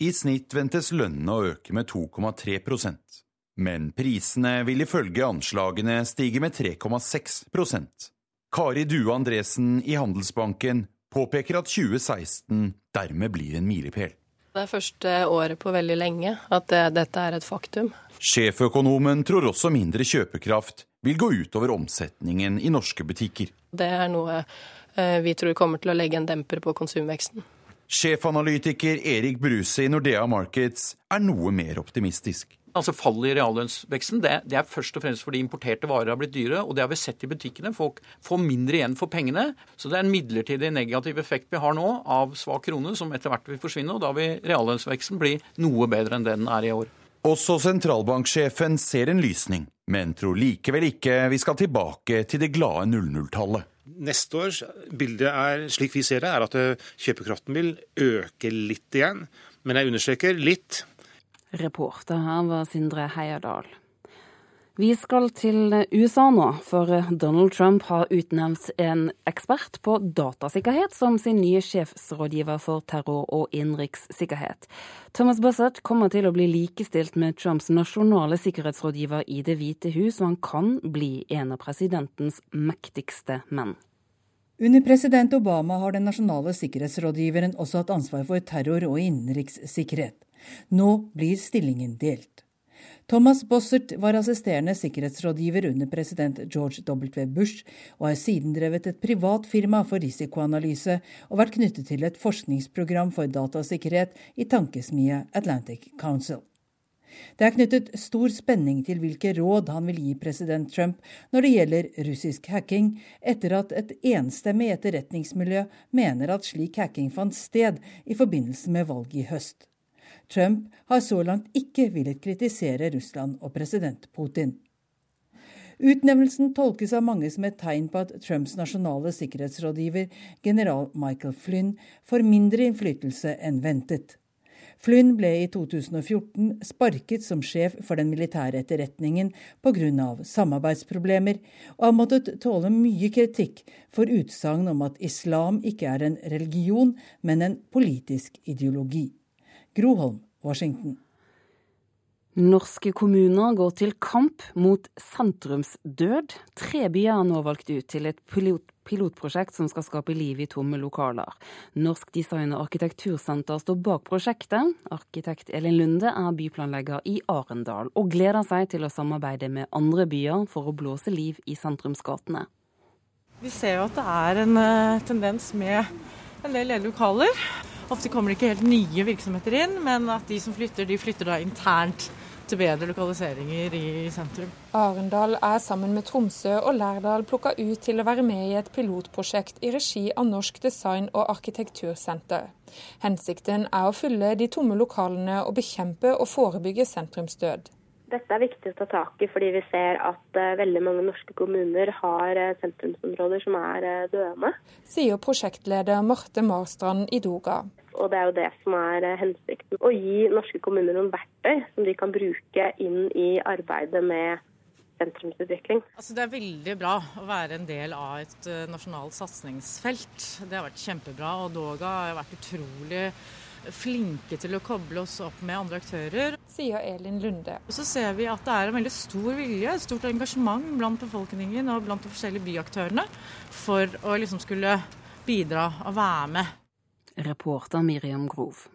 I snitt ventes lønnene å øke med 2,3% men prisene vil ifølge anslagene stige med 3,6 Kari Due Andresen i Handelsbanken påpeker at 2016 dermed blir en milepæl. Det er første året på veldig lenge at det, dette er et faktum. Sjeføkonomen tror også mindre kjøpekraft vil gå utover omsetningen i norske butikker. Det er noe eh, vi tror kommer til å legge en demper på konsumveksten. Sjefanalytiker Erik Bruse i Nordea Markets er noe mer optimistisk. Altså Fallet i reallønnsveksten det, det, er først og fremst fordi importerte varer har blitt dyre. og Det har vi sett i butikkene. Folk får mindre igjen for pengene. Så det er en midlertidig negativ effekt vi har nå av svak krone, som etter hvert vil forsvinne. og Da vil reallønnsveksten bli noe bedre enn det den er i år. Også sentralbanksjefen ser en lysning, men tror likevel ikke vi skal tilbake til det glade 00-tallet. Neste års bilde er, slik vi ser det, er at kjøpekraften vil øke litt igjen. Men jeg understreker litt. Reporter her var Sindre Heierdal. Vi skal til USA nå, for Donald Trump har utnevnt en ekspert på datasikkerhet som sin nye sjefsrådgiver for terror og innenrikssikkerhet. Thomas Bussett kommer til å bli likestilt med Trumps nasjonale sikkerhetsrådgiver i Det hvite hus, og han kan bli en av presidentens mektigste menn. Under president Obama har den nasjonale sikkerhetsrådgiveren også hatt ansvar for terror og innenrikssikkerhet. Nå blir stillingen delt. Thomas Bossert var assisterende sikkerhetsrådgiver under president George W. Bush, og har siden drevet et privat firma for risikoanalyse og vært knyttet til et forskningsprogram for datasikkerhet i tankesmia Atlantic Council. Det er knyttet stor spenning til hvilke råd han vil gi president Trump når det gjelder russisk hacking, etter at et enstemmig etterretningsmiljø mener at slik hacking fant sted i forbindelse med valget i høst. Trump har så langt ikke villet kritisere Russland og president Putin. Utnevnelsen tolkes av mange som et tegn på at Trumps nasjonale sikkerhetsrådgiver, general Michael Flynn, får mindre innflytelse enn ventet. Flynn ble i 2014 sparket som sjef for den militære etterretningen pga. samarbeidsproblemer, og har måttet tåle mye kritikk for utsagn om at islam ikke er en religion, men en politisk ideologi. Groholm, Washington. Norske kommuner går til kamp mot sentrumsdød. Tre byer er nå valgt ut til et pilot, pilotprosjekt som skal skape liv i tomme lokaler. Norsk design- og arkitektursenter står bak prosjektet. Arkitekt Elin Lunde er byplanlegger i Arendal, og gleder seg til å samarbeide med andre byer for å blåse liv i sentrumsgatene. Vi ser jo at det er en uh, tendens med en del ledige lokaler. Ofte kommer det ikke helt nye virksomheter inn, men at de som flytter, de flytter da internt til bedre lokaliseringer i sentrum. Arendal er sammen med Tromsø og Lærdal plukka ut til å være med i et pilotprosjekt i regi av Norsk design- og arkitektursenter. Hensikten er å fylle de tomme lokalene og bekjempe og forebygge sentrumsdød. Dette er viktig å ta tak i, fordi vi ser at uh, veldig mange norske kommuner har uh, sentrumsområder som er uh, døende. Sier prosjektleder Marte Marstrand i Doga. Og det er jo det som er hensikten. Å gi norske kommuner noen verktøy som de kan bruke inn i arbeidet med sentrumsutvikling. Altså, det er veldig bra å være en del av et nasjonalt satsingsfelt. Det har vært kjempebra. Og Doga har vært utrolig flinke til å koble oss opp med andre aktører. Sier Elin Lunde. Og så ser vi at det er en veldig stor vilje, et stort engasjement blant befolkningen og blant de forskjellige byaktørene for å liksom skulle bidra og være med. Reporter Miriam Grov.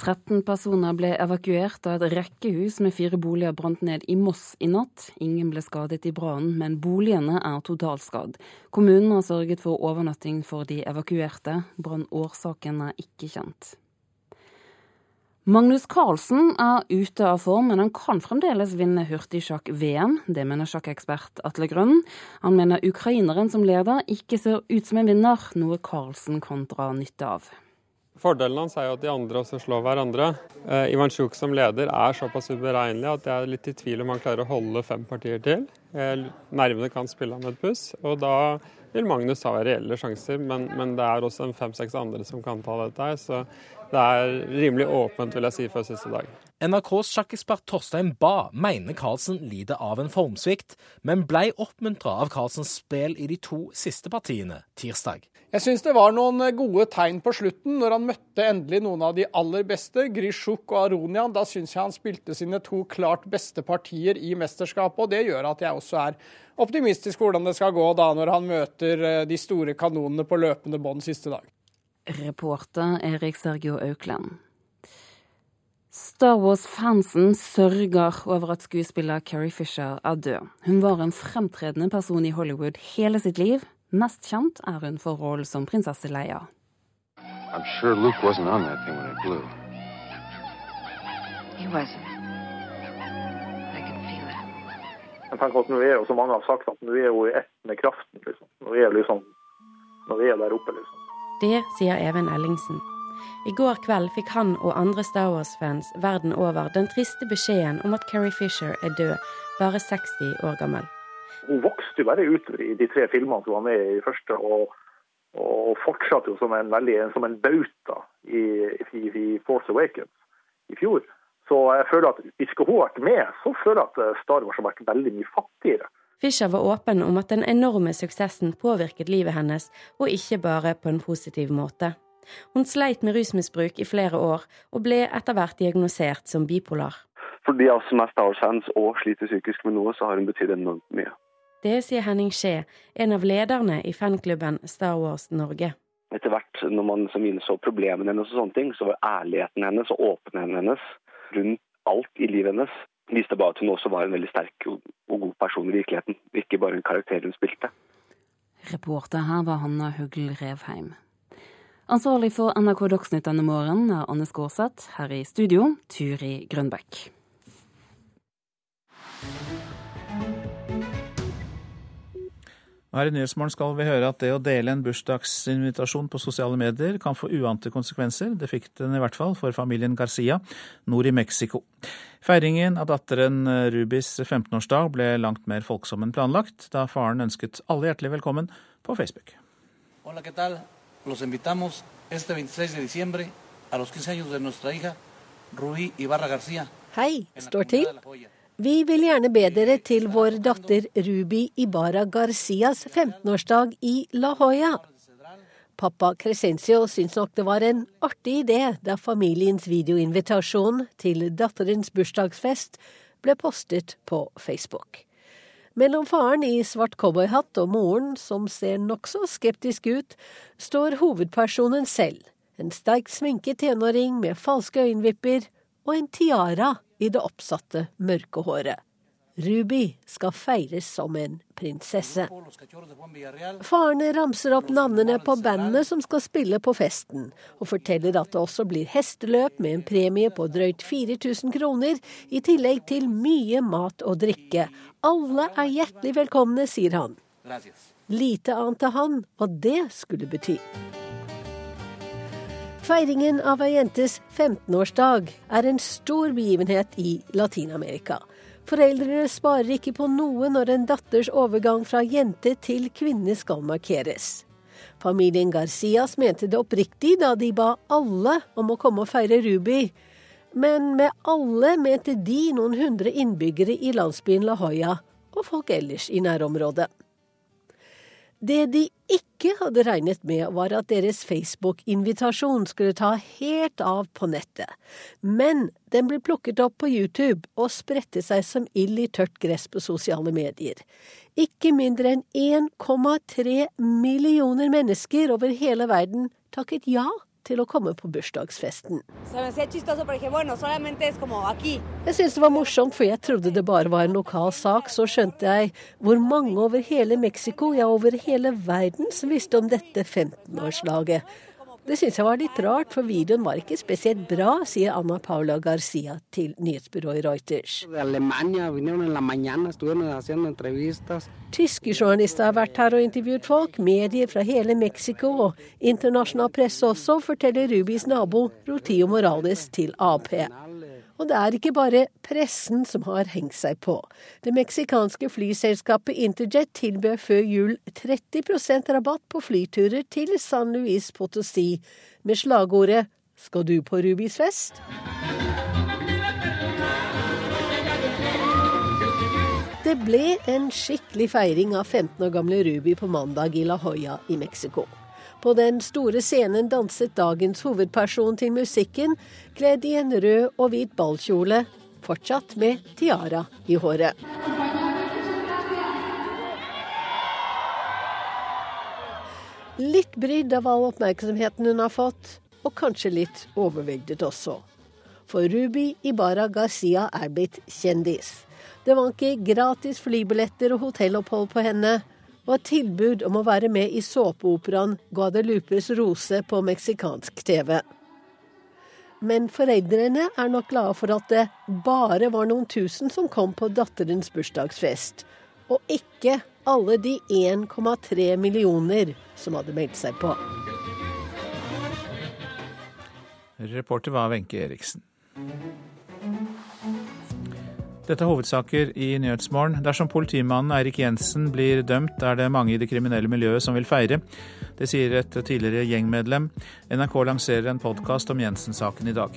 13 personer ble evakuert da et rekkehus med fire boliger brant ned i Moss i natt. Ingen ble skadet i brannen, men boligene er totalskadd. Kommunen har sørget for overnatting for de evakuerte. Brannårsaken er ikke kjent. Magnus Carlsen er ute av form, men han kan fremdeles vinne hurtigsjakk-VM. Det mener sjakkekspert Atle Grønn. Han mener ukraineren som leder ikke ser ut som en vinner, noe Carlsen kan dra nytte av. Fordelen hans er jo at de andre også slår hverandre. Eh, Ivan Sjuk som leder er såpass uberegnelig at jeg er litt i tvil om han klarer å holde fem partier til. Eh, nervene kan spille ham et puss, og da vil Magnus ha reelle sjanser. Men, men det er også fem-seks andre som kan ta dette her, så det er rimelig åpent, vil jeg si, før siste dag. NRKs sjakkekspert Torstein Bae mener Carlsen lider av en formsvikt, men ble oppmuntra av Carlsens spill i de to siste partiene tirsdag. Jeg syns det var noen gode tegn på slutten, når han møtte endelig noen av de aller beste, Grishuk og Aronian. Da syns jeg han spilte sine to klart beste partier i mesterskapet, og det gjør at jeg også er optimistisk hvordan det skal gå da når han møter eh, de store kanonene på løpende bånd siste dag. Reporter Erik Sergio Aukland. Star Wars-fansen sørger over at skuespiller Carrie Fisher er død. Hun var en fremtredende person i Hollywood hele sitt liv. Mest kjent er hun for rollen som prinsesse Leia. I'm sure Luke wasn't on that thing when it blew. He wasn't. I can feel it. Jeg tenker at nå er jo, som mange har sagt, at nå er hun i ett med kraften. Liksom. Nå er liksom, nå er der oppe, liksom. Det sier Even Ellingsen. I går kveld fikk han og andre Star Wars-fans verden over den triste beskjeden om at Carrie Fisher er død, bare 60 år gammel. Hun vokste jo bare ut i de tre filmene som var med i første, og, og fortsatte jo som en, veldig, som en bauta i, i, i, Force Awakens i fjor. Så jeg føler at hvis hun har vært med, så føler jeg at Star Wars har vært veldig mye fattigere. Fischer var åpen om at den enorme suksessen påvirket livet hennes, og ikke bare på en positiv måte. Hun sleit med rusmisbruk i flere år, og ble etter hvert diagnosert som bipolar. For de av oss som er Star Wars-fans og sliter psykisk med noe, så har hun betydd enormt mye. Det sier Henning Skje, en av lederne i fanklubben Star Wars Norge. Etter hvert, når man som innså problemene hennes og sånne ting, så var ærligheten hennes og åpenheten hennes rundt alt i livet hennes viste bare at hun også var en veldig sterk og god person i virkeligheten, ikke bare en karakter hun spilte. Reporter her var Hanna Hugl Revheim. Ansvarlig for NRK Dagsnytt denne morgenen er Anne Skårseth. Her i studio, Turi Grønbekk. Her i Nyhetsmorgen skal vi høre at det å dele en bursdagsinvitasjon på sosiale medier kan få uante konsekvenser. Det fikk den i hvert fall for familien Garcia nord i Mexico. Feiringen av datteren Rubis 15-årsdag ble langt mer folksom enn planlagt, da faren ønsket alle hjertelig velkommen på Facebook. Hola, ¿qué tal? Los invitamos este 26 de diciembre a los 15 años de nuestra hija, Rubí Ibarra García. Hei, står til. Vi vil gjerne be dere til vår datter Ruby Ibarra Garcias 15-årsdag i La Hoya. Pappa Crescencio syns nok det var en artig idé da familiens videoinvitasjon til datterens bursdagsfest ble postet på Facebook. Mellom faren i svart cowboyhatt og moren, som ser nokså skeptisk ut, står hovedpersonen selv, en sterkt sminket tenåring med falske øyenvipper og en tiara i det oppsatte mørke håret. Ruby skal feires som en prinsesse. Faren ramser opp navnene på bandene som skal spille på festen, og forteller at det også blir hesteløp med en premie på drøyt 4000 kroner, i tillegg til mye mat og drikke. Alle er hjertelig velkomne, sier han. Lite ante han hva det skulle bety. Feiringen av ei jentes 15-årsdag er en stor begivenhet i Latin-Amerika. Foreldrene sparer ikke på noe når en datters overgang fra jente til kvinne skal markeres. Familien Garcias mente det oppriktig da de ba alle om å komme og feire Ruby. Men med alle mente de noen hundre innbyggere i landsbyen La Hoya og folk ellers i nærområdet. Det de ikke hadde regnet med, var at deres Facebook-invitasjon skulle ta helt av på nettet. Men den ble plukket opp på YouTube og spredte seg som ild i tørt gress på sosiale medier. Ikke mindre enn 1,3 millioner mennesker over hele verden takket ja til å komme på bursdagsfesten. Jeg syntes det var morsomt, for jeg trodde det bare var en lokal sak. Så skjønte jeg hvor mange over hele Mexico, ja over hele verden, som visste om dette 15-årslaget. Det syns jeg var litt rart, for videoen var ikke spesielt bra, sier Anna Paula Garcia til nyhetsbyrået Reuters. Tyske journalister har vært her og intervjuet folk, medier fra hele Mexico og internasjonal presse også, forteller Rubis nabo Rotio Morales til Ap. Og det er ikke bare pressen som har hengt seg på. Det meksikanske flyselskapet Interjet tilbød før jul 30% rabatt på flyturer til San Luis Potosí, med slagordet 'Skal du på Rubis fest?' Det ble en skikkelig feiring av 15 år gamle Ruby på mandag i La Hoya i Mexico. På den store scenen danset dagens hovedperson til musikken, kledd i en rød og hvit ballkjole, fortsatt med tiara i håret. Litt brydd av all oppmerksomheten hun har fått, og kanskje litt overveldet også. For Ruby Ibarra Garcia er blitt kjendis. Det var ikke gratis flybilletter og hotellopphold på henne, et tilbud om å være med i såpeoperaen Guadalupes rose på meksikansk TV. Men foreldrene er nok glade for at det bare var noen tusen som kom på datterens bursdagsfest, og ikke alle de 1,3 millioner som hadde meldt seg på. Reporter var Wenche Eriksen. Dette er hovedsaker i Nyhetsmorgen. Dersom politimannen Eirik Jensen blir dømt, er det mange i det kriminelle miljøet som vil feire. Det sier et tidligere gjengmedlem. NRK lanserer en podkast om Jensen-saken i dag.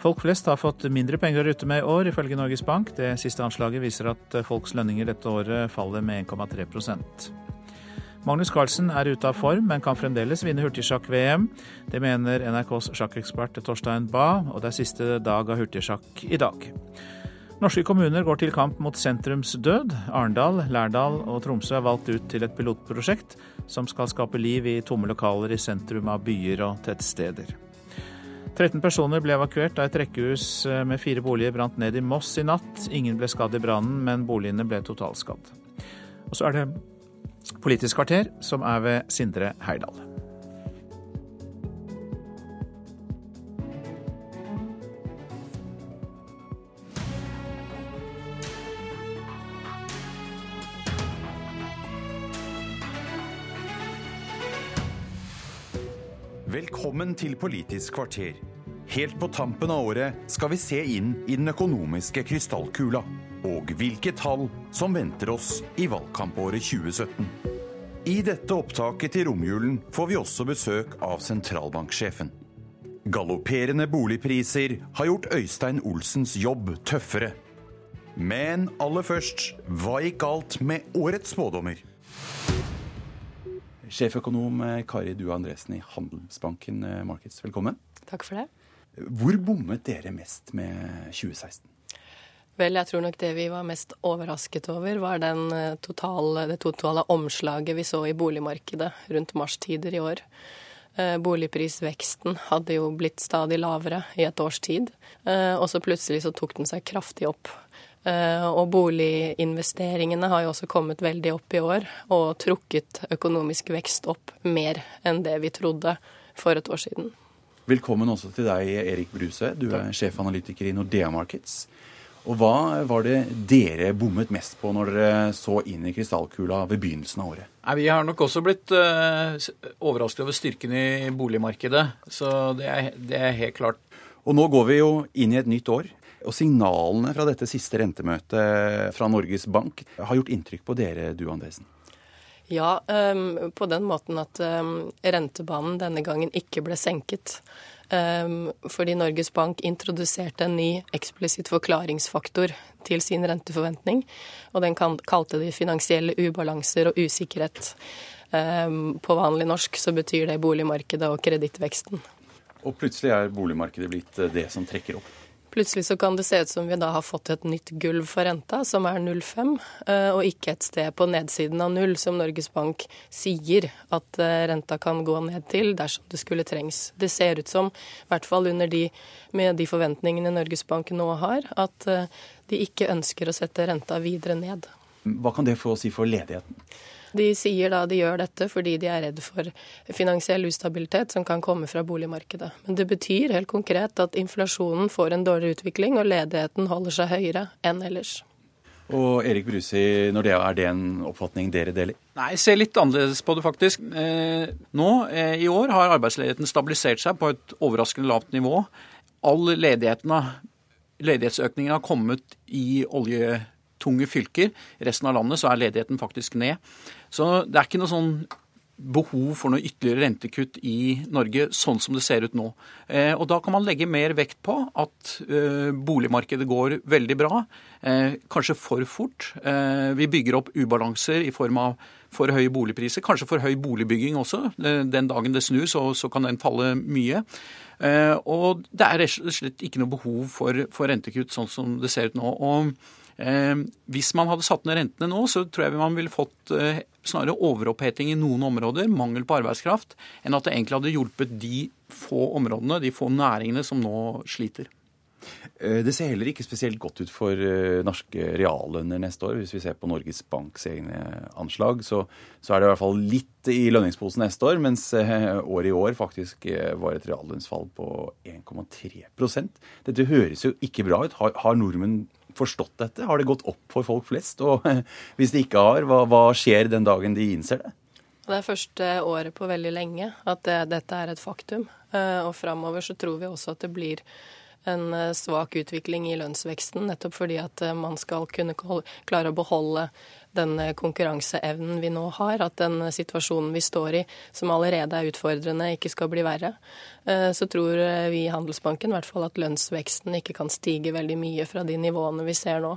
Folk flest har fått mindre penger å rutte med i år, ifølge Norges Bank. Det siste anslaget viser at folks lønninger dette året faller med 1,3% Magnus Carlsen er ute av form, men kan fremdeles vinne hurtigsjakk-VM. Det mener NRKs sjakkekspert Torstein Bae, og det er siste dag av hurtigsjakk i dag. Norske kommuner går til kamp mot sentrumsdød. Arendal, Lærdal og Tromsø er valgt ut til et pilotprosjekt som skal skape liv i tomme lokaler i sentrum av byer og tettsteder. 13 personer ble evakuert da et rekkehus eh, med fire boliger brant ned i Moss i natt. Ingen ble skadd i brannen, men boligene ble totalskadd. Og så er det Politisk kvarter, som er ved Sindre Heyerdahl. Velkommen til Politisk kvarter. Helt på tampen av året skal vi se inn i den økonomiske krystallkula. Og hvilke tall som venter oss i valgkampåret 2017. I dette opptaket til romjulen får vi også besøk av sentralbanksjefen. Galopperende boligpriser har gjort Øystein Olsens jobb tøffere. Men aller først, hva gikk galt med årets spådommer? Sjeføkonom eh, Kari Dua Andresen i Handelsbanken eh, Markets, velkommen. Takk for det. Hvor bommet dere mest med 2016? Vel, jeg tror nok det vi var mest overrasket over, var eh, totale, det totale omslaget vi så i boligmarkedet rundt marstider i år. Boligprisveksten hadde jo blitt stadig lavere i et års tid, og så plutselig så tok den seg kraftig opp. Eh, og boliginvesteringene har jo også kommet veldig opp i år, og trukket økonomisk vekst opp mer enn det vi trodde for et år siden. Velkommen også til deg, Erik Bruse. Du er sjefanalytiker i Nordea Markets. Og hva var det dere bommet mest på når dere så inn i krystallkula ved begynnelsen av året? Nei, vi har nok også blitt uh, overrasket over styrken i boligmarkedet. Så det er, det er helt klart. Og nå går vi jo inn i et nytt år. Og signalene fra dette siste rentemøtet fra Norges Bank har gjort inntrykk på dere, du Andresen? Ja, um, på den måten at um, rentebanen denne gangen ikke ble senket. Um, fordi Norges Bank introduserte en ny eksplisitt forklaringsfaktor til sin renteforventning. Og den kalte de finansielle ubalanser og usikkerhet. på vanlig norsk så betyr det boligmarkedet og kredittveksten. Og plutselig er boligmarkedet blitt det som trekker opp? Plutselig så kan det se ut som vi da har fått et nytt gulv for renta, som er 0,5, eh, og ikke et sted på nedsiden av null, som Norges Bank sier at eh, renta kan gå ned til dersom det skulle trengs. Det ser ut som, i hvert fall de, med de forventningene Norges Bank nå har, at eh, de ikke ønsker å sette renta videre ned. Hva kan det få å si for ledigheten? De sier da de gjør dette fordi de er redd for finansiell ustabilitet som kan komme fra boligmarkedet. Men det betyr helt konkret at inflasjonen får en dårligere utvikling, og ledigheten holder seg høyere enn ellers. Og Erik Brusi, når det er det en oppfatning dere deler? Nei, jeg ser litt annerledes på det, faktisk. Eh, nå eh, i år har arbeidsledigheten stabilisert seg på et overraskende lavt nivå. All ledigheten har ledighetsøkningen har kommet i oljetunge fylker. I resten av landet så er ledigheten faktisk ned. Så det er ikke noe sånn behov for noe ytterligere rentekutt i Norge, sånn som det ser ut nå. Eh, og Da kan man legge mer vekt på at eh, boligmarkedet går veldig bra. Eh, kanskje for fort. Vi bygger opp ubalanser i form av for høye boligpriser. Kanskje for høy boligbygging også. Den dagen det snur, så, kan den falle mye. Og det er rett og slett ikke noe behov for, rentekkutt sånn som det ser ut nå. Og hvis man hadde satt ned rentene nå, så tror jeg man ville fått snarere overoppheting i noen områder, mangel på arbeidskraft, enn at det egentlig hadde hjulpet de få områdene, de få næringene som nå sliter. Eh, det ser heller ikke spesielt godt ut for norske reallønner neste år. Hvis vi ser på Norges Banks egne anslag, så, så, er det i hvert fall litt i lønningsposen neste år, mens året i år faktisk var et reallønnsfall på 1,3% Dette høres jo ikke bra ut. Har, har nordmenn forstått dette? Har det gått opp for folk flest? Og hvis de ikke har, hva, hva skjer den dagen de innser det? Det er første året på veldig lenge at det, dette er et faktum. Eh, og framover så tror vi også at det blir en eh, svak utvikling i lønnsveksten, nettopp fordi at eh, man skal kunne klare å beholde den konkurranseevnen vi nå har, at den situasjonen vi står i, som allerede er utfordrende, ikke skal bli verre. Eh, så tror vi i Handelsbanken i hvert fall at lønnsveksten ikke kan stige veldig mye fra de nivåene vi ser nå.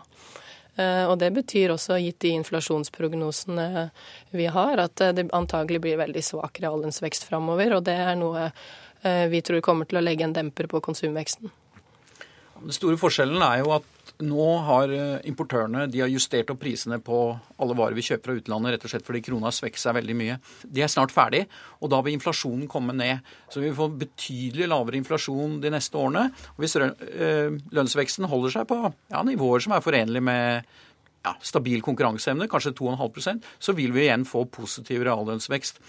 Eh, og det betyr også, gitt de inflasjonsprognosene vi har, at det antagelig blir veldig svak reallønnsvekst framover. Og det er noe eh, vi tror kommer til å legge en demper på konsumveksten. Den store forskjellen er jo at nå har eh, importørene har justert opp prisene på alle varer vi kjøper fra utlandet, rett og slett fordi krona har svekket seg veldig mye. De er snart ferdig, og da vil inflasjonen komme ned. Så vi vil få betydelig lavere inflasjon de neste årene. Og hvis eh, lønnsveksten holder seg på ja, nivåer som er forenlige med ja, stabil konkurranseevne, kanskje 2,5% så vil vi igjen få positiv reallønnsvekst.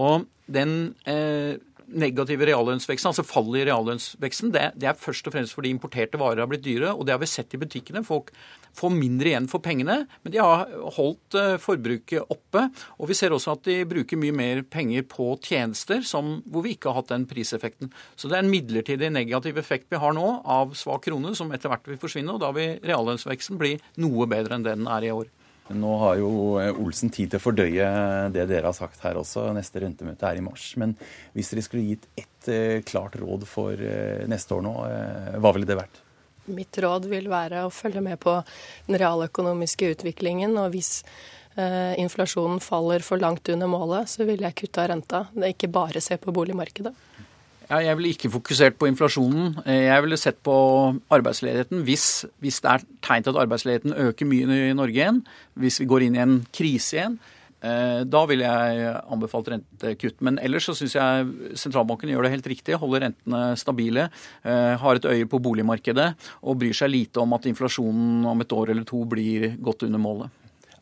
Og den eh, negative reallønnsveksten, altså fallet i reallønnsveksten, det, det, er først og fremst fordi importerte varer har blitt dyre. Og det har vi sett i butikkene. Folk får mindre igjen for pengene, men de har holdt eh, forbruket oppe. Og vi ser også at de bruker mye mer penger på tjenester som, hvor vi ikke har hatt den priseffekten. Så det er en midlertidig negativ effekt vi har nå av svak krone, som etter hvert vil forsvinne. Og da vil reallønnsveksten bli noe bedre enn det den er i år. Nå har jo eh, Olsen tid til å fordøye det dere har sagt her også. Neste rentemøte er i mars. Men hvis dere skulle gitt ett eh, klart råd for eh, neste år nå, hva ville det vært? Mitt råd vil være å følge med på den realøkonomiske utviklingen. Og hvis inflasjonen faller for langt under målet, så vil jeg kutte av renta. Det er ikke bare se på boligmarkedet. Ja, jeg ville ikke fokusert på inflasjonen. Jeg ville sett på arbeidsledigheten. Hvis, hvis, det er tegn til at arbeidsledigheten øker mye i Norge igjen, hvis vi går inn i en krise igjen, eh, da ville jeg anbefalt rentekutt. Men ellers så syns jeg sentralbanken gjør det helt riktig. Holder rentene stabile, eh, har et øye på boligmarkedet og bryr seg lite om at inflasjonen om et år eller to blir godt under målet.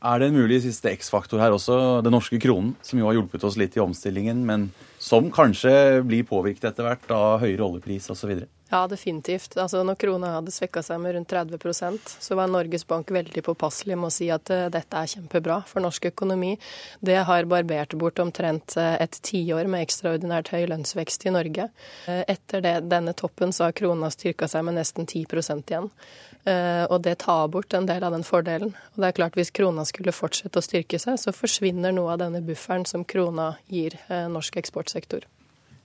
Er det en mulig siste X-faktor her også, den norske kronen, som jo har hjulpet oss litt i omstillingen, men som kanskje blir påvirket etter hvert av høyere oljepris osv.? Ja, definitivt. Altså, når krona hadde svekka seg med rundt 30% så var Norges Bank veldig påpasselig med å si at uh, dette er kjempebra for norsk økonomi. Det har barbert bort omtrent uh, et tiår med ekstraordinært høy lønnsvekst i Norge. Uh, etter det, denne toppen så har krona styrka seg med nesten 10% igjen. Og det tar bort en del av den fordelen. Og det er klart Hvis krona skulle fortsette å styrke seg, så forsvinner noe av denne bufferen som krona gir norsk eksportsektor.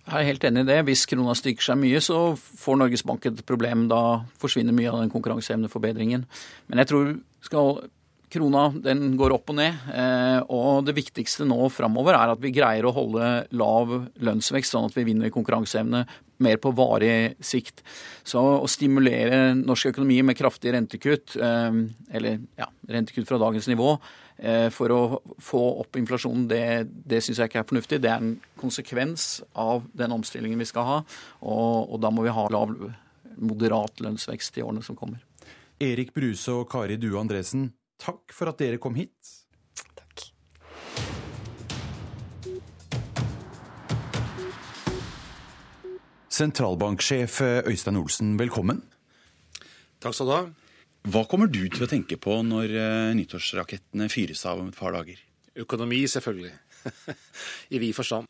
Jeg er helt enig i det. Hvis krona styrker seg mye, så får Norges Bank et problem. Da forsvinner mye av den konkurranseevneforbedringen. Men jeg tror skal, krona den går opp og ned. Eh, og det viktigste nå framover er at vi greier å holde lav lønnsvekst, sånn at vi vinner konkurranseevne mer på varig sikt. Så å stimulere norsk økonomi med kraftige rentekutt, eh, eller ja, rentekutt fra dagens nivå, Eh, for å få opp inflasjonen, det, det syns jeg ikke er fornuftig. Det er en konsekvens av den omstillingen vi skal ha. Og, og da må vi ha lav, moderat lønnsvekst i årene som kommer. Erik Bruse og Kari Due Andresen, takk for at dere kom hit. Sentralbanksjef Øystein Olsen, velkommen. Takk skal du ha. Hva kommer du til å tenke på når uh, nyttårsrakettene fyres av om et par dager? Økonomi, selvfølgelig. I vid forstand.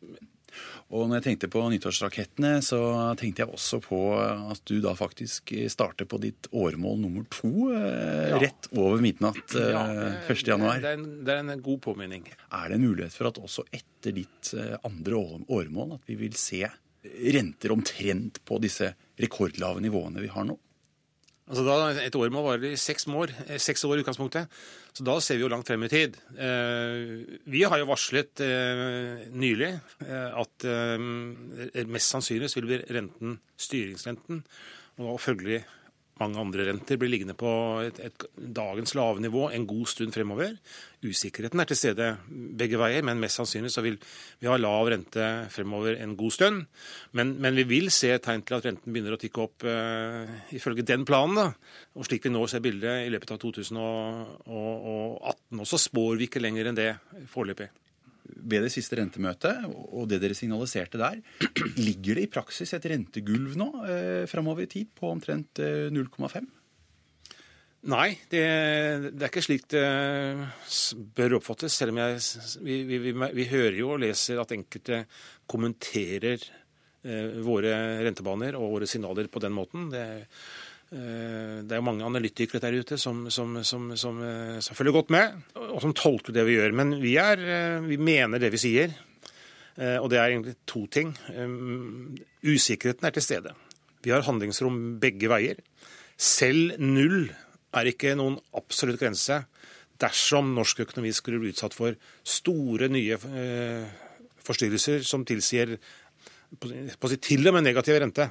Og når jeg tenkte på nyttårsrakettene, så tenkte jeg også på at du da faktisk starter på ditt åremål nummer to eh, ja. rett over midnatt eh, ja, 1. januar. Det er, en, det er en god påminning. Er det en mulighet for at også etter ditt eh, andre åremål at vi vil se renter omtrent på disse rekordlave nivåene vi har nå? Altså da, Et år må vare i seks år, eh, seks år i utgangspunktet. Så da ser vi jo langt frem i tid. Eh, vi har jo varslet eh, nylig at mest sannsynlig vil bli renten styringsrenten, og følgelig mange andre renter blir liggende på et, et, dagens lave nivå en god stund fremover. Usikkerheten er til stede begge veier, men mest sannsynlig så vil vi ha lav rente fremover en god stund. Men, men vi vil se tegn til at renten begynner å tikke opp uh, ifølge den planen. da. Og slik vi nå ser bildet i løpet av 2018 også, spår vi ikke lenger enn det foreløpig ved det siste rentemøtet og det dere signaliserte der, ligger det i praksis et rentegulv nå eh, framover i tid på omtrent eh, 0,5? Nei, det, det, er ikke slik det bør oppfattes. Selv om jeg, vi, vi, vi, vi hører jo og leser at enkelte kommenterer eh, våre rentebaner og våre signaler på den måten. Det, Eh, det er jo mange analytikere der ute som, som, som, som, eh, følger godt med, og som tolker det vi gjør. Men vi, er, eh, vi mener det vi sier. Og det er egentlig to ting. Usikkerheten er til stede. Vi har handlingsrom begge veier. Selv null er ikke noen absolutt grense dersom norsk økonomi skulle bli utsatt for store, nye forstyrrelser som tilsier til og med negativ rente.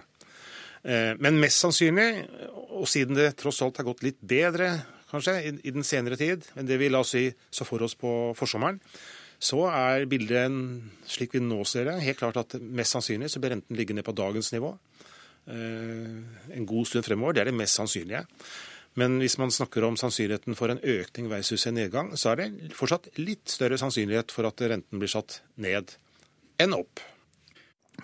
Eh, men mest sannsynlig, og siden det tross alt har gått litt bedre kanskje i den senere tid enn det vi la oss si så for oss på forsommeren, så er bildet slik vi nå ser det, helt klart at mest sannsynlig så blir renten liggende på dagens nivå eh, en god stund fremover. Det er det mest sannsynlige. Men hvis man snakker om sannsynligheten for en økning versus en nedgang, så er det fortsatt litt større sannsynlighet for at renten blir satt ned enn opp.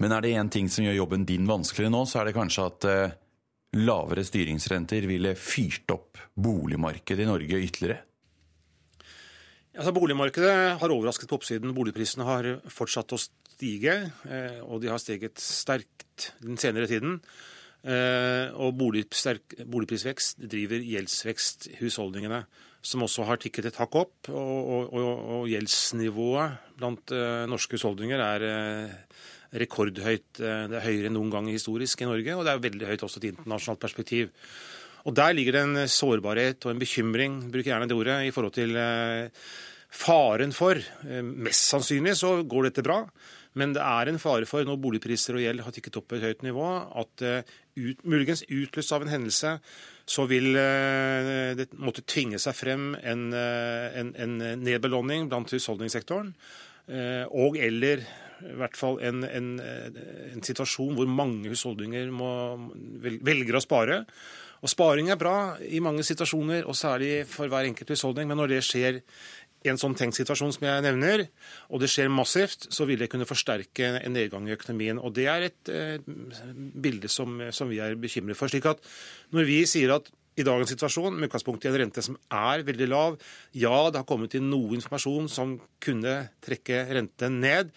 Men er det én ting som gjør jobben din vanskeligere nå, så er det kanskje at eh, lavere styringsrenter ville fyrt opp boligmarkedet i Norge ytterligere? Altså, boligmarkedet har overrasket på oppsiden. Boligprisene har fortsatt å stige, eh, og de har steget sterkt den senere tiden. Eh, og boligprisvekst driver gjeldsvekst i husholdningene, som også har tikket et hakk opp. Og, og, og gjeldsnivået blant norske husholdninger er rekordhøyt. Eh, det er høyere enn noen gang historisk i Norge, og det er veldig høyt også i et internasjonalt perspektiv. Og Der ligger det en sårbarhet og en bekymring, bruker gjerne det ordet, i forhold til eh, faren for eh, Mest sannsynlig så går dette bra, men det er en fare for, når boligpriser og gjeld har tikket opp på et høyt nivå, at ut, muligens utløst av en hendelse så vil det måtte tvinge seg frem en, en, en nedbelåning blant husholdningssektoren. Og eller i hvert fall en, en, en situasjon hvor mange husholdninger må, velger å spare. Og Sparing er bra i mange situasjoner, og særlig for hver enkelt husholdning. Men når det skjer i en sånn tenkt situasjon som jeg nevner, og det skjer massivt, så vil det kunne forsterke en nedgang i økonomien. Og Det er et eh, bilde som, som vi er bekymret for. slik at Når vi sier at i dagens situasjon, med utgangspunkt i en rente som er veldig lav. Ja, det har kommet inn noe informasjon som kunne trekke renten ned.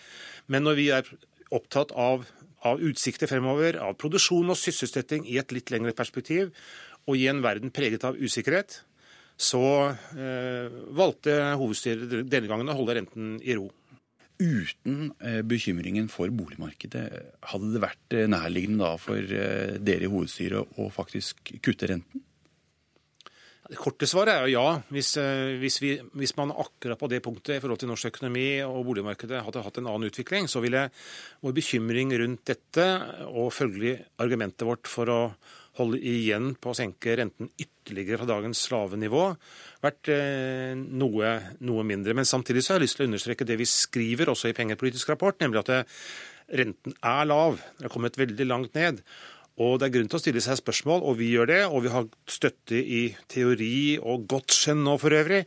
Men når vi er opptatt av, av utsikter fremover, av produksjon og sysselsetting i et litt lengre perspektiv, og i en verden preget av usikkerhet, så eh, valgte hovedstyret denne gangen å holde renten i ro. Uten eh, bekymringen for boligmarkedet, hadde det vært eh, nærliggende da for eh, dere i hovedstyret å faktisk kutte renten? Det korte svaret er jo ja. Hvis, eh, hvis, vi, hvis, man akkurat på det punktet i forhold til norsk økonomi og boligmarkedet hadde hatt en annen utvikling, så ville vår bekymring rundt dette, og følgelig argumentet vårt for å holde igjen på å senke renten ytterligere fra dagens lave nivå, vært eh, noe, noe, mindre. Men samtidig så har jeg lyst til å understreke det vi skriver også i pengepolitisk rapport, nemlig at renten er lav. Den har kommet veldig langt ned. Og Det er grunn til å stille seg spørsmål, og vi gjør det. Og vi har støtte i teori og godt skjønn nå for øvrig,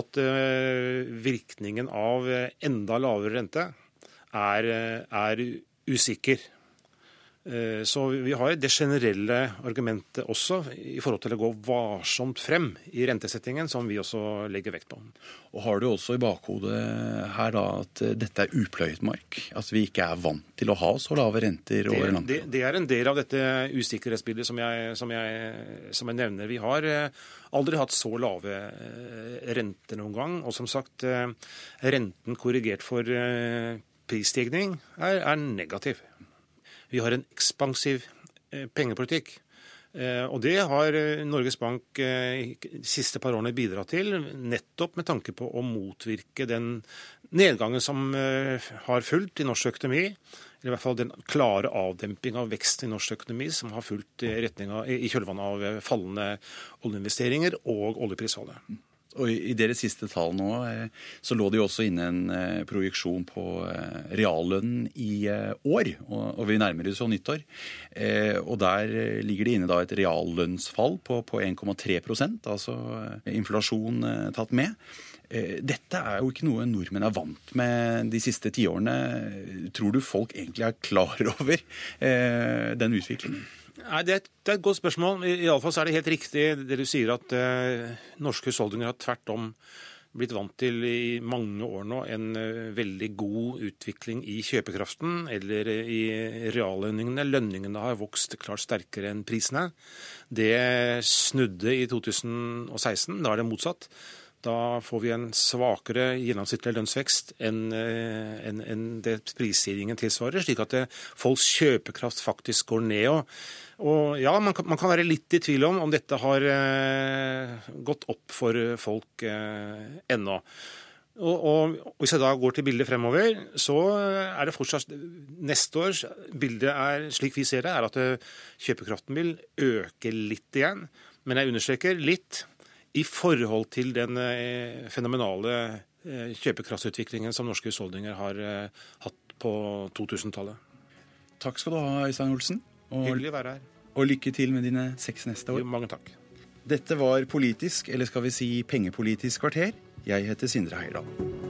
at uh, virkningen av enda lavere rente er, er usikker. Eh, så vi har det generelle argumentet også i forhold til å gå varsomt frem i rentesettingen, som vi også legger vekt på. Og Har du også i bakhodet her da at dette er upløyet mark? At vi ikke er vant til å ha så lave renter over lang det, det, er en del av dette usikkerhetsbildet som jeg, som, jeg, som jeg, nevner. Vi har eh, aldri hatt så lave eh, renter noen gang. Og som sagt, renten korrigert for prisstigning er, er negativ. Vi har en ekspansiv eh, pengepolitikk. Eh, og det har eh, Norges Bank de siste par årene bidratt til, nettopp med tanke på å motvirke den nedgangen som har fulgt i norsk økonomi. Eller i hvert fall den klare avdemping av vekst i norsk økonomi som har fulgt i, i kjølvannet av fallende oljeinvesteringer og oljeprisfallet. Og I deres siste tall nå eh, så lå det jo også inne en eh, projeksjon på eh, reallønnen i år. Og vi nærmer oss jo nyttår. Og der ligger det inne da et reallønnsfall på, på 1,3% altså inflasjon tatt med. Dette er jo ikke noe nordmenn er vant med de siste tiårene. Tror du folk egentlig er klar over den utviklingen? Nei, det er, et, det er et godt spørsmål. Iallfall er det helt riktig det du sier, at eh, norske husholdninger har tvert om blitt vant til i mange år nå en uh, veldig god utvikling i kjøpekraften eller uh, i reallønningene. Lønningene har vokst klart sterkere enn prisene. Det snudde i 2016. Da er det motsatt. Da får vi en svakere gjennomsnittlig lønnsvekst enn uh, en, en det prisstigningen tilsvarer, slik at det, folks kjøpekraft faktisk går ned. og og ja, man kan, man kan, være litt i tvil om om dette har eh, gått opp for folk eh, ennå. Og, og, Hvis jeg da går til bildet fremover, så er det fortsatt Neste års bilde er, slik vi ser det, er at eh, kjøpekraften vil øke litt igjen. Men jeg understreker litt i forhold til den eh, fenomenale eh, kjøpekraftsutviklingen som norske husholdninger har eh, hatt på 2000-tallet. Takk skal du ha, Øystein Olsen. Og, Hyggelig å være her. Og lykke til med dine seks neste år. Jo, mange takk. Dette var Politisk, eller skal vi si Pengepolitisk kvarter. Jeg heter Sindre Heierdal.